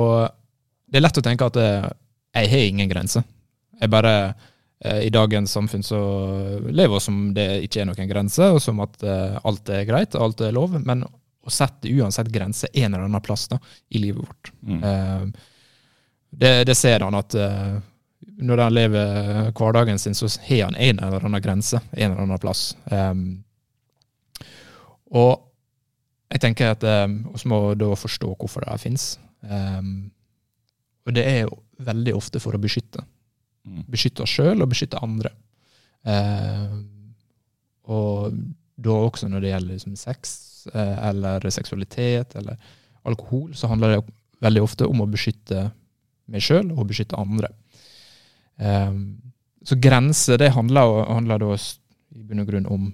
det er lett å tenke at uh, jeg har ingen grenser. Jeg bare eh, I dagens samfunn så lever vi som det ikke er noen grenser, og som at eh, alt er greit, alt er lov. Men å sette uansett grenser en eller annen plass da, i livet vårt. Mm. Det, det, ser han at når han lever hverdagen sin, så har han en eller annen grense en eller annen plass. Og jeg tenker at vi må da forstå hvorfor det fins. Um, og det er jo veldig ofte for å beskytte. Mm. Beskytte oss sjøl og beskytte andre. Eh, og da også når det gjelder liksom sex eh, eller seksualitet eller alkohol, så handler det veldig ofte om å beskytte meg sjøl og beskytte andre. Um, så grenser, det handler, handler da i bunn og grunn om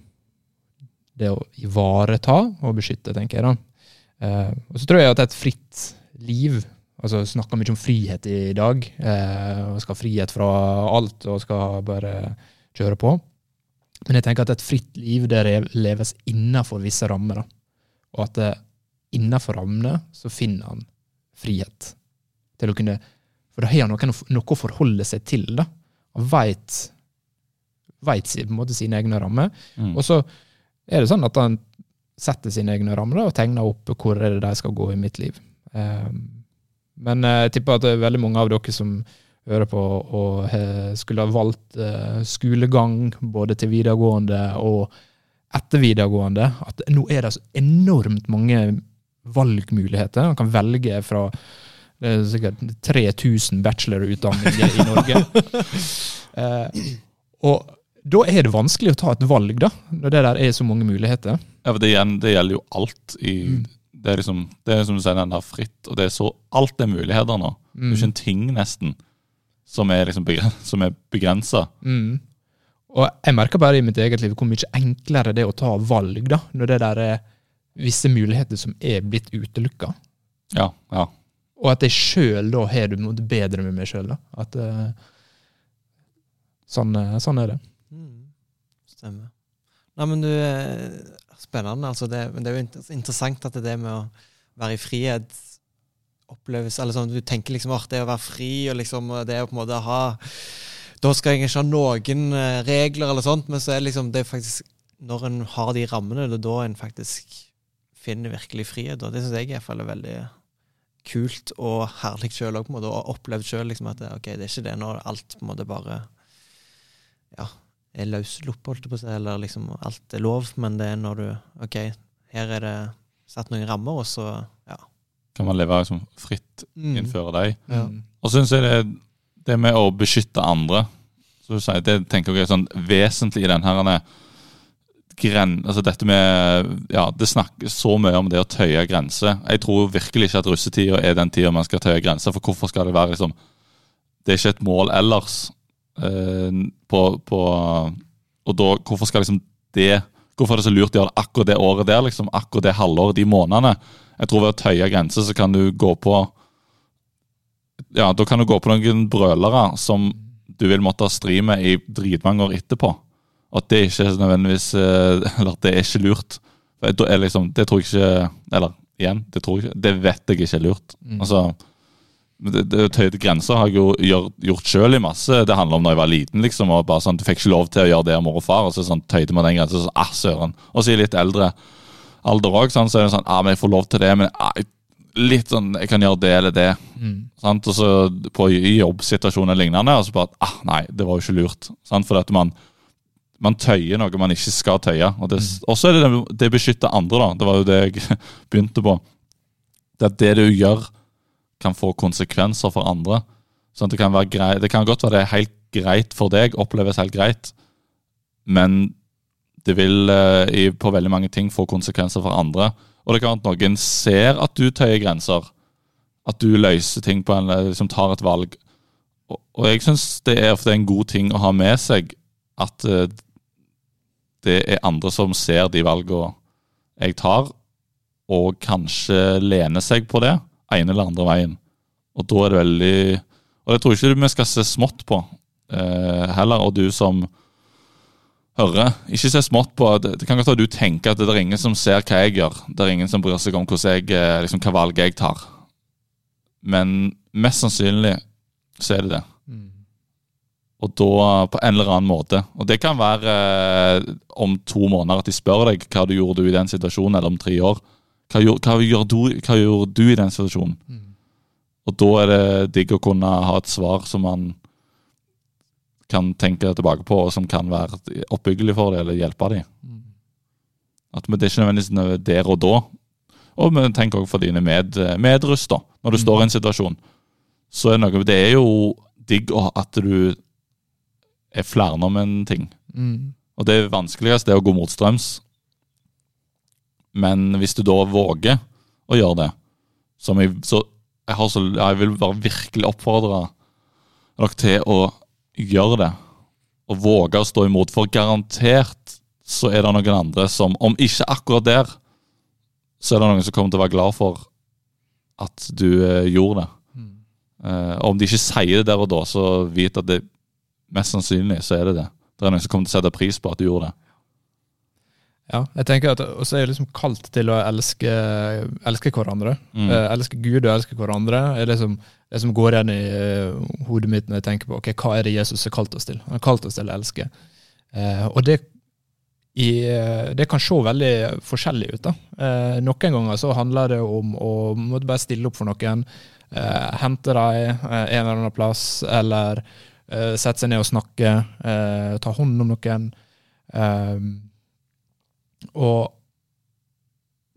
det å ivareta og beskytte, tenker jeg. da. Eh, og så tror jeg at et fritt liv Altså Snakker mye om frihet i dag. Eh, og Skal ha frihet fra alt og skal bare kjøre på. Men jeg tenker at et fritt liv det leves innenfor visse rammer. Da. Og at eh, innenfor rammene så finner han frihet. Til å kunne, For da har han noe, noe å forholde seg til. da. Han veit sine egne rammer. Mm. Og så er det sånn at han setter sine egne rammer og tegner opp hvor er det de skal gå i mitt liv. Um, men eh, jeg tipper at det er veldig mange av dere som hører på og skulle ha valgt eh, skolegang både til videregående og etter videregående. At nå er det så enormt mange valgmuligheter. Man kan velge fra det er sikkert 3000 bachelorutdanninger i Norge. eh, og da er det vanskelig å ta et valg, da, når det der er så mange muligheter. Ja, for Det, det gjelder jo alt i mm det er liksom, det er som du sier, den der fritt, og det er så Alt er muligheter nå. Mm. Det er ikke en ting, nesten, som er, liksom begrensa. Mm. Og jeg merker bare i mitt eget liv hvor mye enklere det er å ta valg, da, når det der er visse muligheter som er blitt utelukka. Ja, ja. Og at jeg sjøl da har det bedre med meg sjøl. At uh, sånn, eh, sånn, er det. Mm. Stemmer. Nei, men du eh, spennende. Altså det, men det er jo interessant at det, med å være i frihet oppleves eller sånn, Du tenker liksom at det å være fri og liksom det å på en måte ha Da skal jeg ikke ha noen eh, regler eller sånt, men så er det liksom det faktisk Når en har de rammene, det er da en faktisk finner virkelig frihet. Og det syns jeg i hvert fall er veldig kult og herlig sjøl òg, og opplevd sjøl liksom at ok, det er ikke det når alt på en måte bare ja, er løsslupp, holdt jeg på å si, eller liksom alt er lov, men det er når du OK, her er det satt noen rammer, og så ja. Kan man leve liksom fritt mm. dem. deg. Ja. Og så syns jeg det, det med å beskytte andre så du sier, Det tenker jeg er sånn vesentlig i den her gren, altså dette med Ja, det snakkes så mye om det å tøye grenser. Jeg tror virkelig ikke at russetida er den tida man skal tøye grenser, for hvorfor skal det være liksom Det er ikke et mål ellers. Eh, på, på, og da, hvorfor skal liksom det Hvorfor er det så lurt å gjøre det akkurat det året der, liksom, akkurat det halvåret, de månedene? Jeg tror ved å tøye grenser så kan du gå på Ja, da kan du gå på noen brølere som du vil måtte stri med i dritmange år etterpå. At det ikke er nødvendigvis eh, Eller at det er ikke lurt. Det, er liksom, Det tror jeg ikke Eller igjen, det tror jeg ikke, det vet jeg ikke er lurt. Mm. Altså, det, det Tøyde grenser har jeg jo gjør, gjort sjøl i masse. Det handler om da jeg var liten. liksom, og bare sånn, Du fikk ikke lov til å gjøre det av mor og far. og så sånn, tøyde man den grensen, så ah, søren. Og så i litt eldre alder òg, sånn, så er det sånn ah, men jeg får lov til det, men ah, litt sånn, jeg kan gjøre det eller det. Mm. Sant? Og så på i jobbsituasjoner lignende, og så bare ah, nei, det var jo ikke lurt. Sant? For at man, man tøyer noe man ikke skal tøye. Og det, også er det det, det beskytter andre, da. Det var jo det jeg begynte på. Det at det du gjør, kan få konsekvenser for andre. Sånn at det kan være greit, det kan godt være det er helt greit for deg, oppleves helt greit, men det vil eh, på veldig mange ting få konsekvenser for andre. Og det kan være at noen ser at du tøyer grenser. At du løser ting på en liksom tar et valg. Og, og jeg syns det er en god ting å ha med seg at eh, det er andre som ser de valgene jeg tar, og kanskje lener seg på det ene eller andre veien. Og da er det veldig Og det tror jeg ikke vi skal se smått på eh, heller. Og du som hører, ikke se smått på Det, det kan godt være du tenker at det er ingen som ser hva jeg gjør. Det er ingen som bryr seg om jeg, eh, liksom, hva valg jeg tar. Men mest sannsynlig så er det det. Mm. Og da på en eller annen måte. Og det kan være eh, om to måneder at de spør deg hva du gjorde du i den situasjonen, eller om tre år. Hva, gjør, hva, gjør du, hva gjorde du i den situasjonen? Mm. Og da er det digg å kunne ha et svar som man kan tenke tilbake på, og som kan være oppbyggelig for dem, eller hjelpe dem. Mm. At men Det er ikke nødvendigvis nø- der og da. Og men tenk også for dine med, medruss, da. Når du Mm. står i en situasjon. Så er det noe Det er jo digg at du er flere om en ting. Mm. Og det vanskeligste er å gå motstrøms. Men hvis du da våger å gjøre det, som jeg, så jeg, har så, jeg vil bare virkelig oppfordre dere til å gjøre det. Og våge å stå imot. For garantert så er det noen andre som, om ikke akkurat der, så er det noen som kommer til å være glad for at du eh, gjorde det. Mm. Eh, og om de ikke sier det der og da, så vit at det mest sannsynlig så er det det. Det er noen som kommer til å sette pris på at du gjorde det. Ja, jeg tenker at også er liksom kalt til å elske, elske hverandre. Mm. Eh, elske Gud og elske hverandre. er det som, det som går igjen i uh, hodet mitt når jeg tenker på ok, hva er det Jesus har kalt oss til. Han har kalt oss til å elske. Eh, og det, i, eh, det kan se veldig forskjellig ut. da. Eh, noen ganger så handler det om å måtte bare stille opp for noen. Eh, hente dem eh, en eller annen plass, eller eh, sette seg ned og snakke. eh, ta hånd om noen. Eh, og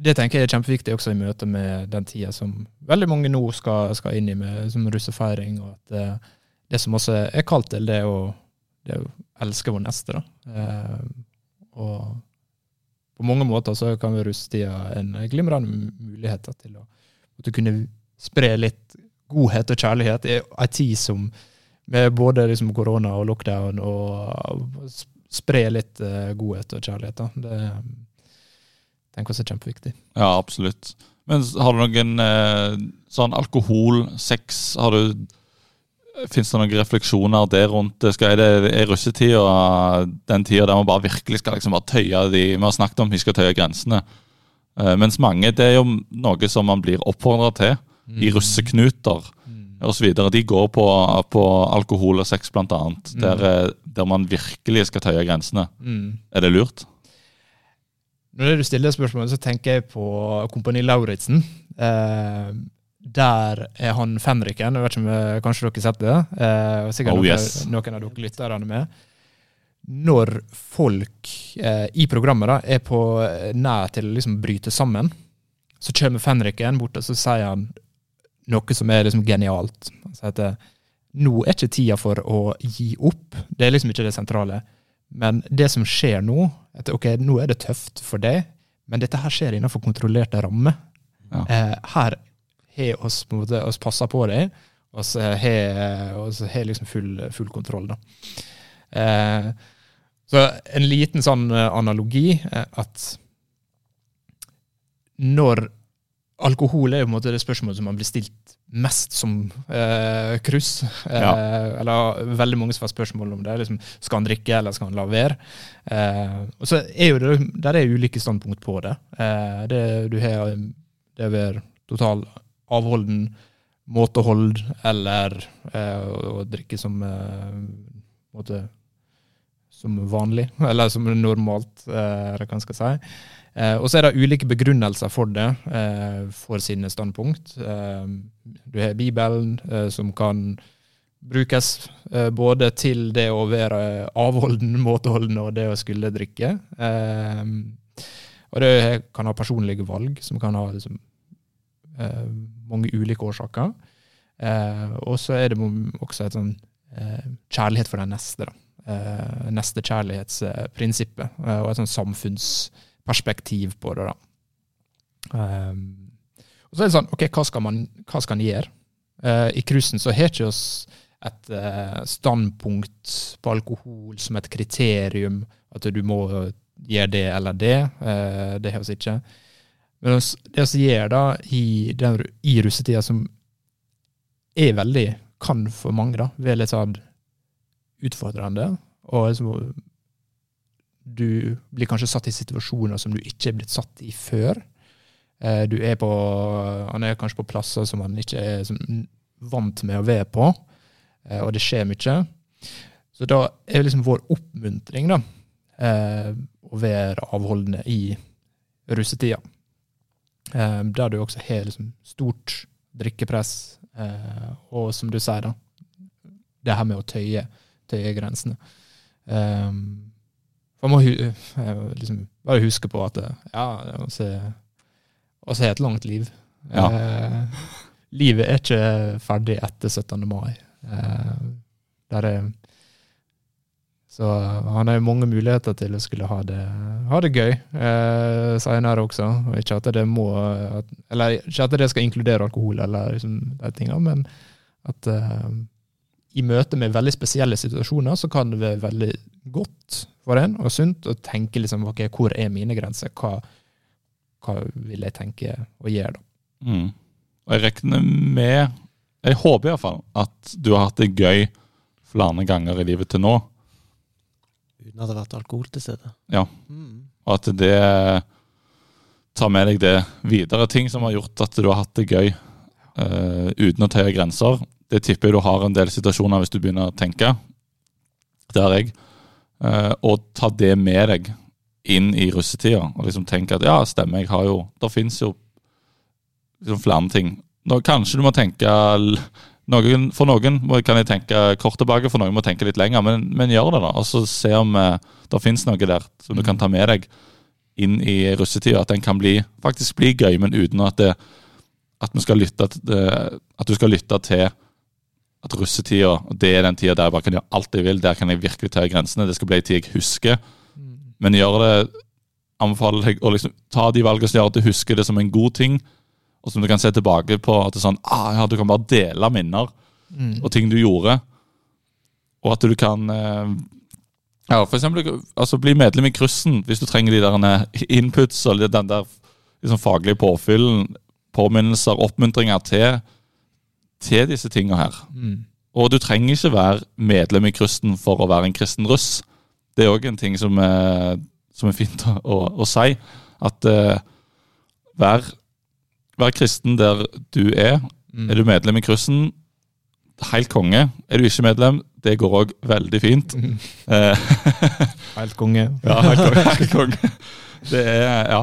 det tenker jeg er kjempeviktig også i møte med den tida som veldig mange nå skal, skal inn i, med som russefeiring. og at eh, Det som også er kalt til, det er å, det er å elske vår neste. da. Eh, og på mange måter så kan russetida en glimrende mulighet til å, å kunne spre litt godhet og kjærlighet i ei tid som med både liksom korona og lockdown, og spre litt eh, godhet og kjærlighet. da. Det tenker jeg er kjempeviktig. Ja, absolutt. Men har du noen eh, sånn alkohol, sex har du Fins det noen refleksjoner der rundt det? Skal, jeg, det er russetida den tida der man bare virkelig skal liksom bare tøye de Vi har snakket om vi skal tøye grensene. Eh, mens mange, det er jo noe som man blir oppfordra til i russeknuter Mm. Osv. De går på, på alkohol og sex, blant annet. Der, eh, der man virkelig skal tøye grensene. Mm. Er det lurt? Når du stiller spørsmålet, så tenker jeg på Kompani Lauritzen. Eh, der er han fenriken. Jeg vet ikke om eh, kanskje dere har sett det? Eh, sikkert Oh, noen, yes. noen av dere lytterne med. Når folk eh, i programmet da, er på eh, nær til å liksom bryte sammen, så kommer fenriken bort og så sier han noe som er liksom genialt. Han at eh, nå er ikke tida for å gi opp. Det er liksom ikke det sentrale. Men det som skjer nå, at ok, nå er det tøft for deg, men dette her skjer innenfor kontrollerte rammer. Ja. Eh, her har oss på måte, oss passa på deg, og så har liksom full, full kontroll. da. Eh, så en liten sånn eh, analogi at når Alkohol er jo på en måte det spørsmålet som man blir stilt mest som eh, kryss. Eh, Ja. Eller veldig mange som får spørsmål om det. Liksom, skal han drikke, eller skal han la være? Eh, og så er jo det, Der er ulike standpunkt på det. Eh, det du har det ved total avholden, måtehold, eller eh, å, drikke som eh, måte, som vanlig, eller som normalt, eller hva man skal si. Eh, og så er det ulike begrunnelser for det, eh, for sine standpunkt. Eh, du har Bibelen, eh, som kan brukes eh, både til det å være avholden, måteholden og det å skulle drikke. Eh, og det kan ha personlige valg, som kan ha liksom, mange ulike årsaker. Og så er det også et sånn kjærlighet for den neste. da. Eh, nestekjærlighetsprinsippet, og et sånn samfunnsperspektiv på det. da. Um, og så er det sånn, ok, hva skal man, hva skal gjøre? Uh, I cruisen så har ikke oss et uh, standpunkt på alkohol som et kriterium, at du må gjøre det eller det. Uh, det har vi ikke. Men det vi gjør da i, den, i russetida, som er veldig, kan for mange, da, være litt sånn utfordrende. Og liksom, du blir kanskje satt i situasjoner som du ikke er blitt satt i før. Eh, du er på, Han er kanskje på plasser som han ikke er vant med å være på, eh, og det skjer mye. Så da er liksom vår oppmuntring da, eh, å være avholdende i russetida. Der du også har liksom stort drikkepress, og som du sier, da, det her med å tøye, tøye grensene. Um, for man må eh, liksom bare huske på at eh, ja, vi har et langt liv. Ja. Eh, livet er ikke ferdig etter 17. mai. Eh, der er så han har jo mange muligheter til å skulle ha det, ha det gøy eh, seinere også. Og ikke at det må at, Eller ikke at det skal inkludere alkohol, eller liksom de tingene, men at eh, i møte med veldig spesielle situasjoner så kan det være veldig godt for en og sunt å tenke liksom, ok, hvor er mine grenser? Hva, hva vil jeg tenke å gjøre, da? Mm. Og jeg regner med Jeg håper iallfall at du har hatt det gøy flere ganger i livet til nå. Uten at det har vært alkohol til stede. Ja. Mm. Og at det tar med deg det videre. Ting som har gjort at du har hatt det gøy uh, uten å tøye grenser. Det tipper jeg du har en del situasjoner hvis du begynner å tenke. Det har jeg. Eh, og ta det med deg inn i russetida. Og liksom tenke at ja, stemmer, jeg har jo Det fins jo liksom flere ting. Nå, kanskje du må tenke noen, For noen kan jeg tenke kort tilbake, for noen må tenke litt lenger. Men, men gjør det, da. Og så se om eh, det fins noe der som du kan ta med deg inn i russetida. At den kan bli, faktisk bli gøy, men uten at, det, at, skal lytte at du skal lytte til at russetida det er den tida der jeg bare kan gjøre alt jeg vil. Der kan jeg virkelig ta grensene. Det skal bli en tid jeg husker. Men gjør det anbefaler deg å liksom ta de valgene som gjør at du husker det som en god ting, og som du kan se tilbake på. at det er sånn, ah, ja, Du kan bare dele minner og ting du gjorde. Og at du kan eh, ja, for eksempel altså, bli medlem i Kryssen hvis du trenger de der eh, inputs og den der liksom, faglige påfyllen, påminnelser, oppmuntringer til, til disse tinga her. Mm. Og du trenger ikke være medlem i Krysten for å være en kristen russ. Det er òg en ting som er, som er fint å, å, å si. At uh, vær, vær kristen der du er. Mm. Er du medlem i Krysten, helt konge. Er du ikke medlem, det går òg veldig fint. Mm. Eh, Helt konge. ja, helt konge. Helt konge. Det er ja,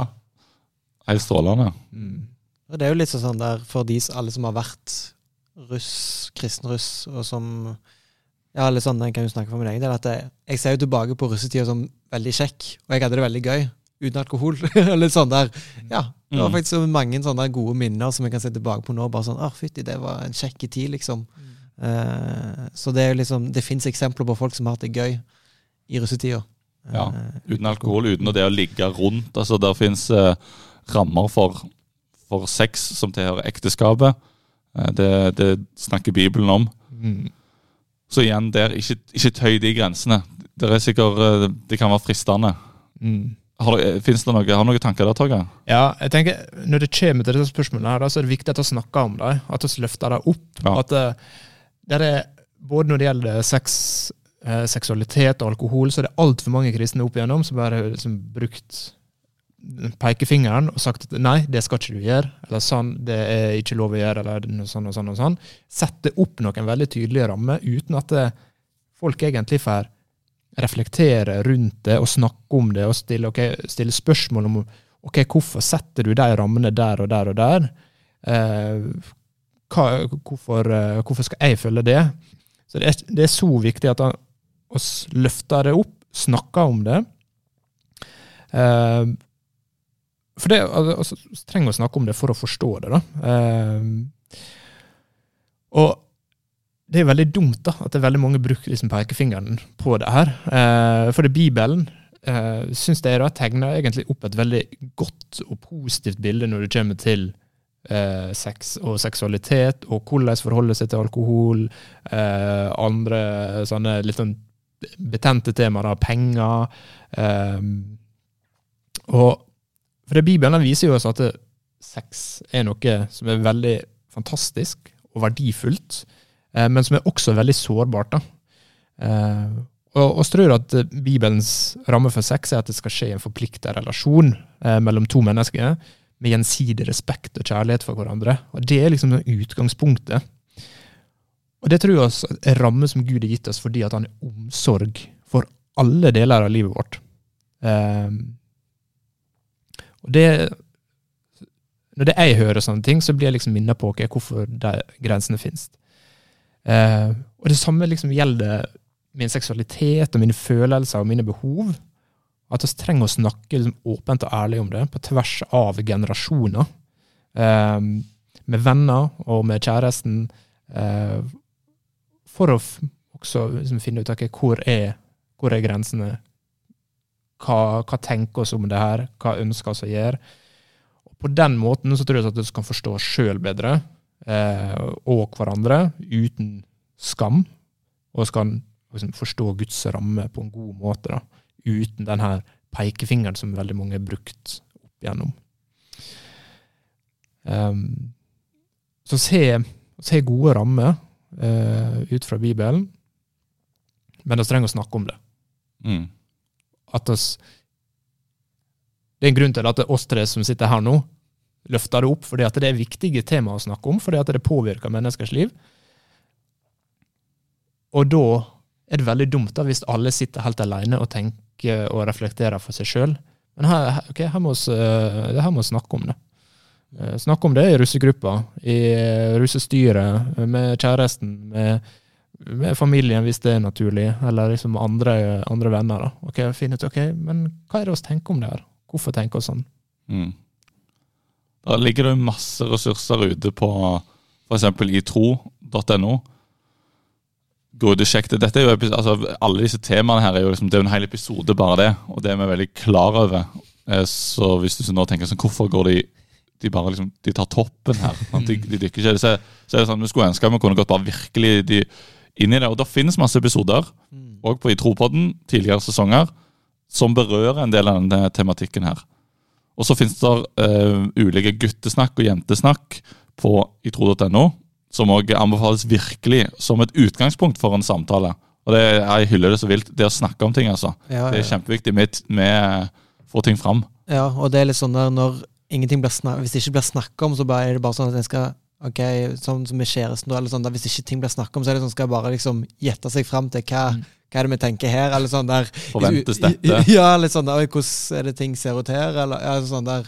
helt strålende. Mm. Og det er jo litt sånn der for de alle som har vært russ, kristen russ, og som Ja, eller sånn, jeg kan jo snakke for min egen del, at jeg, jeg ser jo tilbake på russetida som veldig kjekk, og jeg hadde det veldig gøy uten alkohol. eller sånn der Ja. Det var Mm. faktisk mange sånne gode minner som jeg kan se tilbake på nå. Bare sånn ah, fytti, det var en kjekk tid, liksom. Eh, så det er jo liksom Det fins eksempler på folk som har hatt det gøy i russetida. Ja, Eh, Uten alkohol, uten det å ligge rundt. Altså, Der fins uh, rammer for, for sex som tilhører ekteskapet. Eh, det, det snakker Bibelen om. Mm. Så igjen der, ikke, ikke tøy de grensene. Det er sikkert, eh, det kan være fristende. Mm. Har du, eh, det noe, har du noen tanker der, Torgeir? Ja, jeg tenker Når det kommer til disse spørsmålene, her, så er det viktig at vi snakker om dem. At vi løfter dem opp. Ja. At det, er, både når det gjelder sex, seksualitet og alkohol, så er det altfor mange kristne opp igjennom som bare har liksom, brukt pekefingeren og sagt at nei, det skal ikke du gjøre, eller sånn, det er ikke lov å gjøre, eller sånn og sånn og sånn. Sette opp noen veldig tydelige rammer uten at det, folk egentlig får reflektere rundt det og snakke om det og stille, okay, stille spørsmål om ok, hvorfor setter du de rammene der og der og der. Eh, hva, hvorfor, eh, hvorfor skal jeg følge det? Så det er, det er så viktig at vi løfter det opp, snakker om det. Eh, for det, altså, vi trenger å snakke om det for å forstå det. da. Eh, og det er veldig dumt da, at det er veldig mange bruker liksom pekefingeren på det her. Eh, for det Bibelen eh, syns jeg da tegner egentlig opp et veldig godt og positivt bilde når det kommer til eh, sex og seksualitet, og hvordan forholde seg til alkohol, eh, andre sånne litt sånn betente temaer, da, penger. Eh, og for det Bibelen viser jo oss at sex er noe som er veldig fantastisk og verdifullt, eh, men som er også veldig sårbart. da. Eh, og vi tror at Bibelens ramme for sex er at det skal skje en forplikta relasjon eh, mellom to mennesker, med gjensidig respekt og kjærlighet for hverandre. Og Det er liksom utgangspunktet. Og det tror jeg også er ramme som Gud har gitt oss fordi at han er omsorg for alle deler av livet vårt. Og det Når det jeg hører sånne ting, så blir jeg liksom minnet på okay, hvorfor de grensene finnes. Eh, og det samme liksom gjelder min seksualitet og mine følelser og mine behov. At vi trenger å snakke liksom, åpent og ærlig om det, på tvers av generasjoner. Eh, med venner og med kjæresten. Eh, for å også liksom, finne ut okay, hvor, er, hvor er grensene. Hva, hva tenker oss om det her? Hva ønsker oss å gjøre? Og på den måten så tror jeg at vi kan forstå oss sjøl bedre, eh, og hverandre, uten skam. Og vi kan liksom, forstå Guds ramme på en god måte, da, uten den her pekefingeren som veldig mange har brukt opp igjennom. Um, så se, se gode rammer uh, ut fra Bibelen, men vi trenger å snakke om det. Mm. At oss, det er en grunn til at oss tre som sitter her nå, løfter det opp, fordi at det er viktige tema å snakke om, fordi at det påvirker menneskers liv. Og da er det veldig dumt da, hvis alle sitter helt alene og tenker og reflekterer for seg sjøl. Men her, okay, ok, her må vi eh, her må vi snakke om det. Eh, Snakke om det i russegruppa, i russestyret, med kjæresten, med, med familien hvis det er naturlig, eller liksom andre, andre venner. da. Ok, finne ut, ok, Men hva er det vi tenker om det her? Hvorfor tenker vi sånn? Mm. Da ligger det masse ressurser ute på f.eks. itro.no. Gå ut og sjekk det. Dette er jo, altså, alle disse temaene her er jo liksom, det er en hel episode bare det, og det er vi veldig klar over. Eh, Så hvis du nå tenker sånn, hvorfor går de de bare liksom, de tar toppen her. De, de dykker ikke. Så, så er det sånn, Vi skulle ønske vi kunne gått bare virkelig de, inn i det. Og det finnes masse episoder, og på Itropodden, tidligere sesonger, som berører en del av denne tematikken her. Og så finnes det uh, ulike guttesnakk og jentesnakk på itro.no, som òg anbefales virkelig som et utgangspunkt for en samtale. Og det, Jeg hyller det så vilt. Det å snakke om ting, altså. Ja, Det er ja. kjempeviktig med, får få ting fram. ja, og det er litt sånn der når ingenting blir Hvis det ikke blir snakka om, så er det bare sånn at en skal Ok, sånn som med kjæresten, eller sånn der, hvis ikke ting blir snakket om, så er det sånn skal jeg bare liksom gjette seg fram til hva, Mm. hva er det vi tenker her, eller sånn der Forventes dette? Ja, litt sånn der, oi, hvordan er det ting ser ut her, eller ja, sånn der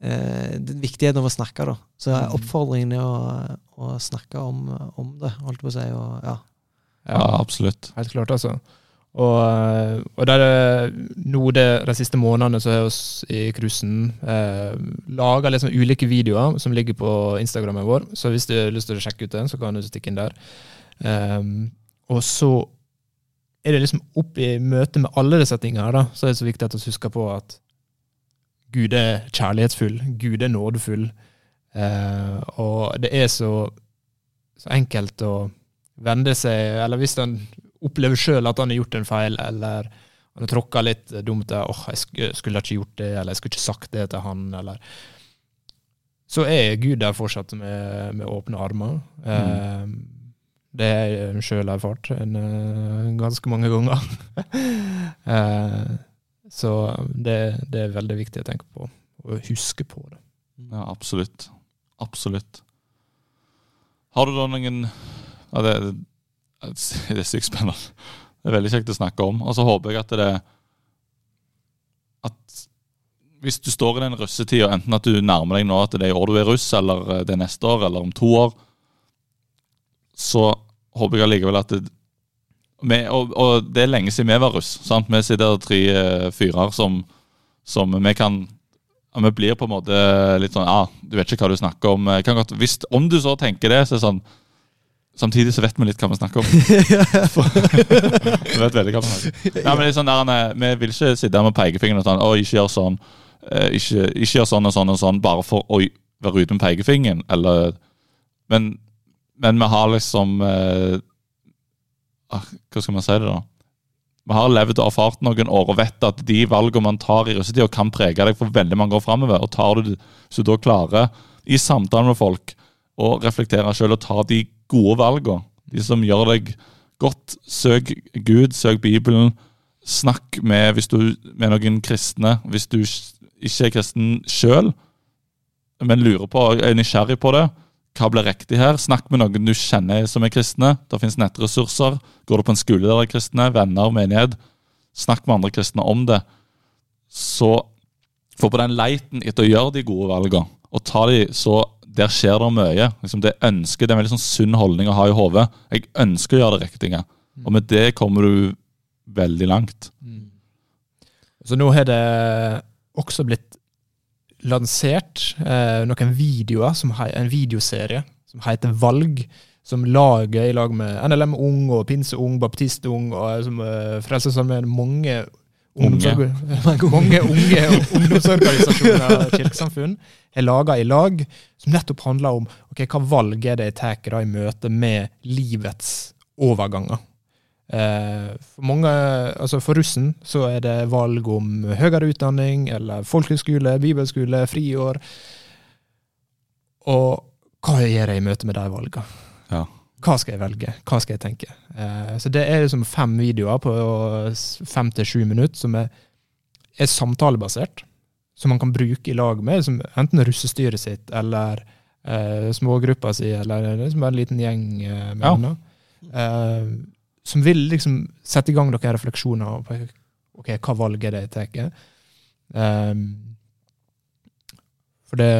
eh, det er Viktigheten av å snakke, da. Så Mm. oppfordringen er å, å snakke om, om det, holdt på å si, og ja. Ja, absolutt. Helt klart, altså. Og, eh, og det er- nå det, de siste månedene så har oss i cruisen eh, laga liksom ulike videoer som ligger på Instagrammen vår. Så hvis du har lyst til å sjekke ut den, så kan du stikke inn der. Ehm, og så er det liksom opp i møte med alle disse tingene her, da, så er det så viktig at vi husker på at Gud er kjærlighetsfull, Gud er nådefull. Eh, og det er så, så enkelt å vende seg Eller hvis han opplever sjøl at han har gjort en feil, eller han har tråkka litt dumt der, oh, jeg skulle ikke gjort det, eller jeg skulle ikke sagt det til han, eller Så er Gud der fortsatt med, med åpne armer. Eh, det har jeg sjøl erfart en, eh, ganske mange ganger. eh, så det, det er veldig viktig å tenke på, og huske på det. Ja, absolutt. Absolutt. Har du da noen ja, det, det er sykt spennende. Det er veldig kjekt å snakke om. Og så håper jeg at det At hvis du står i den russetida, enten at du nærmer deg nå at det er i år du er russ, eller eh, det er neste år, eller om to år, så håper jeg allikevel at det, og, og det er lenge siden vi var russ. sant? Vi sitter der tre eh, fyrer som, som vi kan Vi blir på en måte litt sånn Ja, du vet ikke hva du snakker om. Godt, hvis, om du så tenker det, så er det sånn Samtidig så vet vi litt hva vi snakker om. vi vet veldig hva vi snakker om. Ja, men det er sånn der, han, Vi vil ikke sitte her med pekefingeren og sånn Å, ikke gjør sånn. eh, Ikke, ikke gjør sånn og sånn og sånn bare for å være ute med pekefingeren. Eller Men, men vi har liksom eh, ah, Hva skal man si det, da? Vi har levd og erfart noen år og vet at de valgene man tar i russetida, kan prege deg for veldig mange år framover. Og tar du, så du da klarer, i samtale med folk, å reflektere sjøl og ta de gode valgene, de som gjør deg godt, søk Gud, søk Bibelen. Snakk med, du, med noen kristne. Hvis du ikke er kristen sjøl, men lurer på, er nysgjerrig på det, hva blir riktig her? Snakk med noen du kjenner som er kristne. Det finnes nettressurser. Går du på en skole der er kristne, venner, menighet, snakk med andre kristne om det. Så få på den leiten etter å gjøre de gode valgene, og ta de så der skjer det mye. Liksom det ønsket, det er en veldig sånn sunn holdning å ha i hodet. Jeg ønsker å gjøre det riktige. Og med det kommer du veldig langt. Så nå har det også blitt lansert eh, noen videoer, som hei, en videoserie som heter Valg, som lager i lag med NLM Ung og Pinse Ung, Baptist Ung og som eh, Frelsesarmeen mange ungdomsorg- mange unge ungdomsorganisasjoner og kirkesamfunn har laga i lag, som nettopp handler om okay, hva valg er det jeg tar i møte med livets overganger. Eh, for mange, altså for russen så er det valg om høyere utdanning, eller folkehøyskole, bibelskole, friår. Og hva gjør jeg i møte med de valgene? Hva skal jeg velge? Hva skal jeg tenke? Eh, så det er liksom fem videoer på fem til sju minutter som er, er samtalebasert. Som man kan bruke i lag med liksom, enten russestyret sitt eller eh, smågruppa si, eller liksom en liten gjeng eh, med Ja. venner. Eh, som vil liksom sette i gang noen refleksjoner på ok, hva valg er det jeg tar. Eh, for det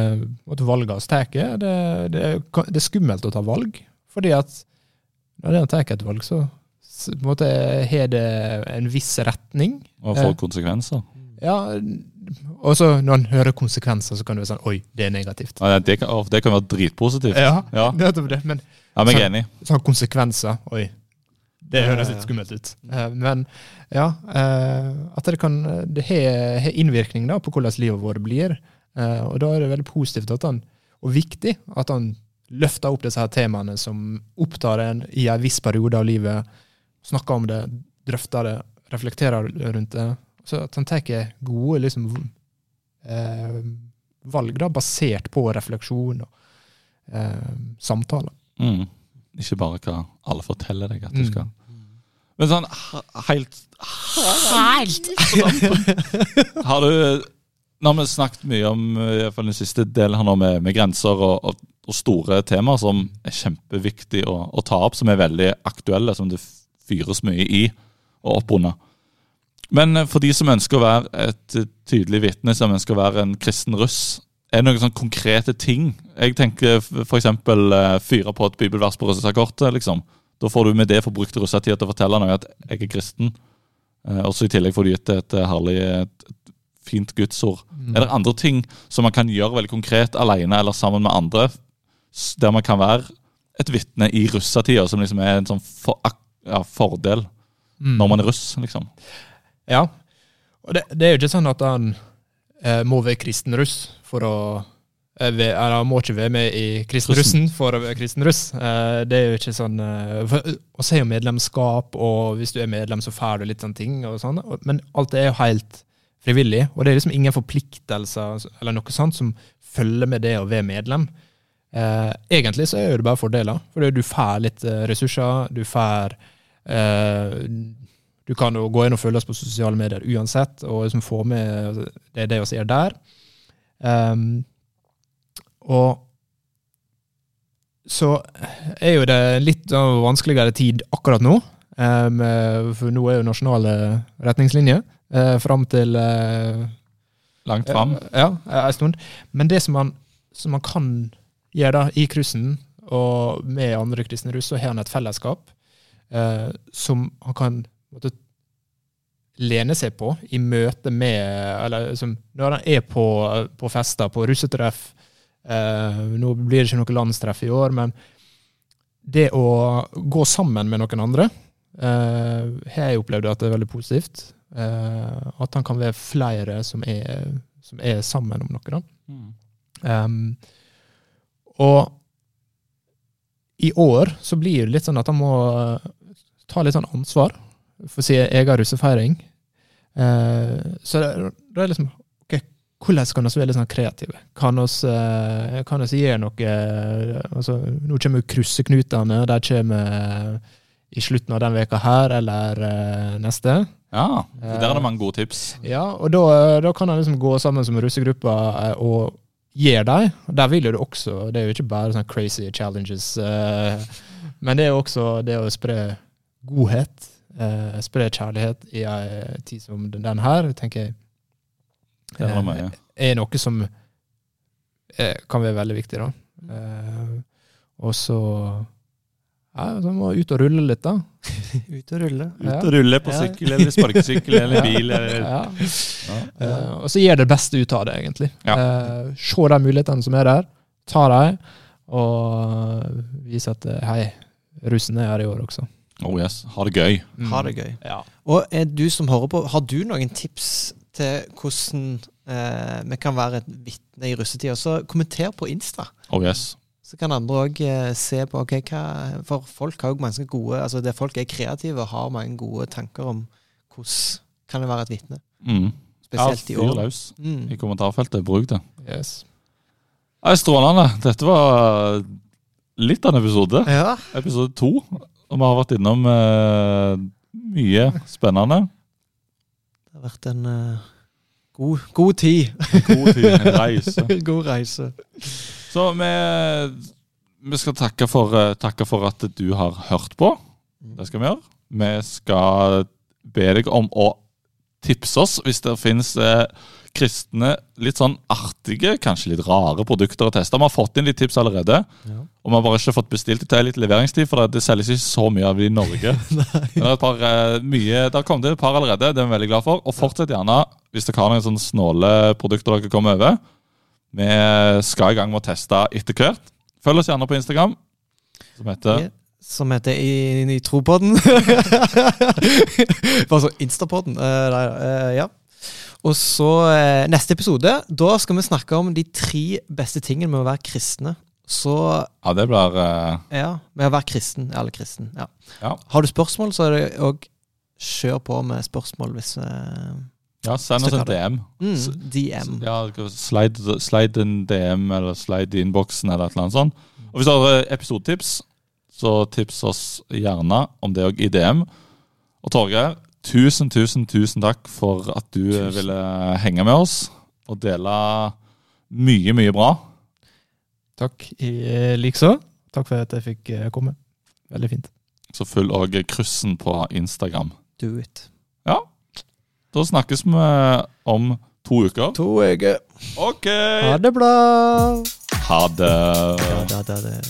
at valget vi tar, det, det, det er skummelt å ta valg. Fordi at når en tar et valg, så på en måte har det en viss retning. Og får konsekvenser. Ja, og så når en hører konsekvenser, så kan det være sånn Oi, det er negativt. Ja, det, kan, det kan være dritpositivt. Ja, Ja, nettopp det. Men ja men er enig. sånn konsekvenser Oi, det høres litt skummelt ut. Eh, Men ja, eh, at det kan Det har innvirkning da på hvordan livet vårt blir. Eh, Og da er det veldig positivt at han, og viktig at han løfter opp disse her temaene som opptar en i en viss periode av livet. Snakker om det, drøfter det, reflekterer rundt det. Så at han tar gode liksom, eh, valg da, basert på refleksjon og eh, samtaler. Mm. Ikke bare hva alle forteller deg at du Mm. skal. Men sånn helt Helt! Har du Nå har vi snakket mye om i hvert fall den siste delen her nå med, med grenser og, og, og store temaer som er kjempeviktig å, å ta opp, som er veldig aktuelle, som det fyres mye i og opp under. Men eh, for de som ønsker å være et eh, tydelig vitne, som ønsker å være en kristen russ, er det noen sånn konkrete ting? Jeg tenker f.eks. fyre på et bibelvers på russekortet. Liksom. Da får du med det forbrukte russetid til å fortelle noe at jeg er kristen. Eh, også I tillegg får du gitt et eh, herlig et, fint gudsord. Er det andre ting som man kan gjøre veldig konkret alene eller sammen med andre, der man kan være et vitne i russatida, som liksom er en sånn for, ja, fordel Mm. når man er russ, liksom. Ja. Og det, det er jo ikke sånn at han eh, må være kristen russ for å eh, Eller han må ikke være med i kristenrussen for å være kristen russ. Eh, det er jo ikke sånn Og så er jo medlemskap, og hvis du er medlem, så får du litt sånne ting. og sånn, Men alt er jo helt frivillig, og det er liksom ingen forpliktelser eller noe sånt som følger med det å være medlem. Eh, egentlig så er det bare fordeler, for du får litt eh, ressurser, du får eh, du kan jo gå inn og følge oss på sosiale medier uansett, og liksom få med det, det vi sier der. Um, og så er jo det litt vanskeligere tid akkurat nå. Um, for nå er jo nasjonale retningslinjer uh, fram til uh, Langt fram. ja, en stund. Men det som man, som man kan gjøre det i cruisen, og med andre kristne russ, så har han et fellesskap eh, som han kan måtte, lene seg på i møte med Eller som, når han er på, på fester, på russetreff eh, Nå blir det ikke noe landstreff i år, men det å gå sammen med noen andre eh, har jeg opplevd at det er veldig positivt. Eh, at han kan være flere som er, som er sammen om noe. da. Mm. Um, og i år så blir det litt sånn at han må eh, ta litt sånn ansvar for sin egen russefeiring. Eh, så det er liksom ok, Hvordan kan vi være litt sånn kreative? Kan vi uh, gjøre noe eh, altså, Nå kommer jo krysseknutene. De kommer eh, i slutten av den veka her eller eh, neste. Ja, der er det mange gode tips. Ja, og da, da kan han liksom gå sammen som russegruppa eh, og gjøre deg. Der vil jo det også Det er jo ikke bare sånne crazy challenges, eh, men det er jo også det å spre godhet. eh, spre kjærlighet i ei tid som den her, tenker jeg Det er er noe som eh, kan være veldig viktig, da. Eh, og så ja, så må ut og rulle litt, da. Ut og rulle. Ja. Ut og rulle på Ja. sykkel eller sparkesykkel eller bil. Eller, Ja. ja. Eh, og så gjør det beste ut av det, egentlig. Ja. Eh, se de mulighetene som er der, ta dem, og vise at eh, hei, russen er her i år også. Oh yes, Ha det gøy. Mm. Ha det gøy. Ja. Og er du som hører på, har du noen tips til hvordan eh, vi kan være et vitne i russetida? Så kommenter på Insta. Oh yes. Så kan andre òg eh, se på okay, hva For folk har jo mange gode Altså det folk er kreative og har mange gode tanker om hvordan kan det være et vitne. Mm. Spesielt i år. fyr løs Mm. i kommentarfeltet. Bruk det. Yes. Nei, Strålende. Dette var litt av en episode. Ja. Episode to. Og vi har vært innom eh, mye spennende. Det har vært en uh, god, god tid. God tid, en reise. god reise. Så vi, vi skal takke for, eh, takke for at du har hørt på. Det skal vi gjøre. Vi skal be deg om å tipse oss hvis det finnes eh, kristne, litt sånn artige, kanskje litt rare produkter å teste. Vi har fått inn litt tips allerede, Ja. og vi har bare ikke fått bestilt det til litt leveringstid, for det, det selges ikke så mye av det i Norge. Men det, er et par, eh, mye, der kommet inn et par allerede, det er vi veldig glad for. Og fortsett gjerne, hvis dere har noen sånne snåle produkter dere kommer over. Vi skal i gang med å teste etter hvert. Følg oss gjerne på Instagram, som heter Som heter i, i Tropodden. Bare så Instapodden. Uh, eh, ja. Og så uh, neste episode, da skal vi snakke om de tre beste tingene med å være kristne. Så Ja, det blir ja, med å være kristen. Alle kristen. Ja. Ja. Har du spørsmål, så er det òg kjør på med spørsmål hvis eh, Ja, send oss en DM. mm, DM. Ja, slide, slide en DM, eller slide i innboksen, eller et eller annet sånt. Og hvis du har eh, episodetips, så tips oss gjerne om det òg i DM. Og Torgeir, tusen, tusen, tusen takk for at du eh, Tusen. ville henge med oss og dele mye, mye bra. Takk i eh, likså. Takk for at jeg fikk komme. Veldig fint. Så følg òg kryssen på Instagram. Do it. Da snakkes vi om to uker. To uker. OK! Ha det bra. Ha det. Ja, da, da, det.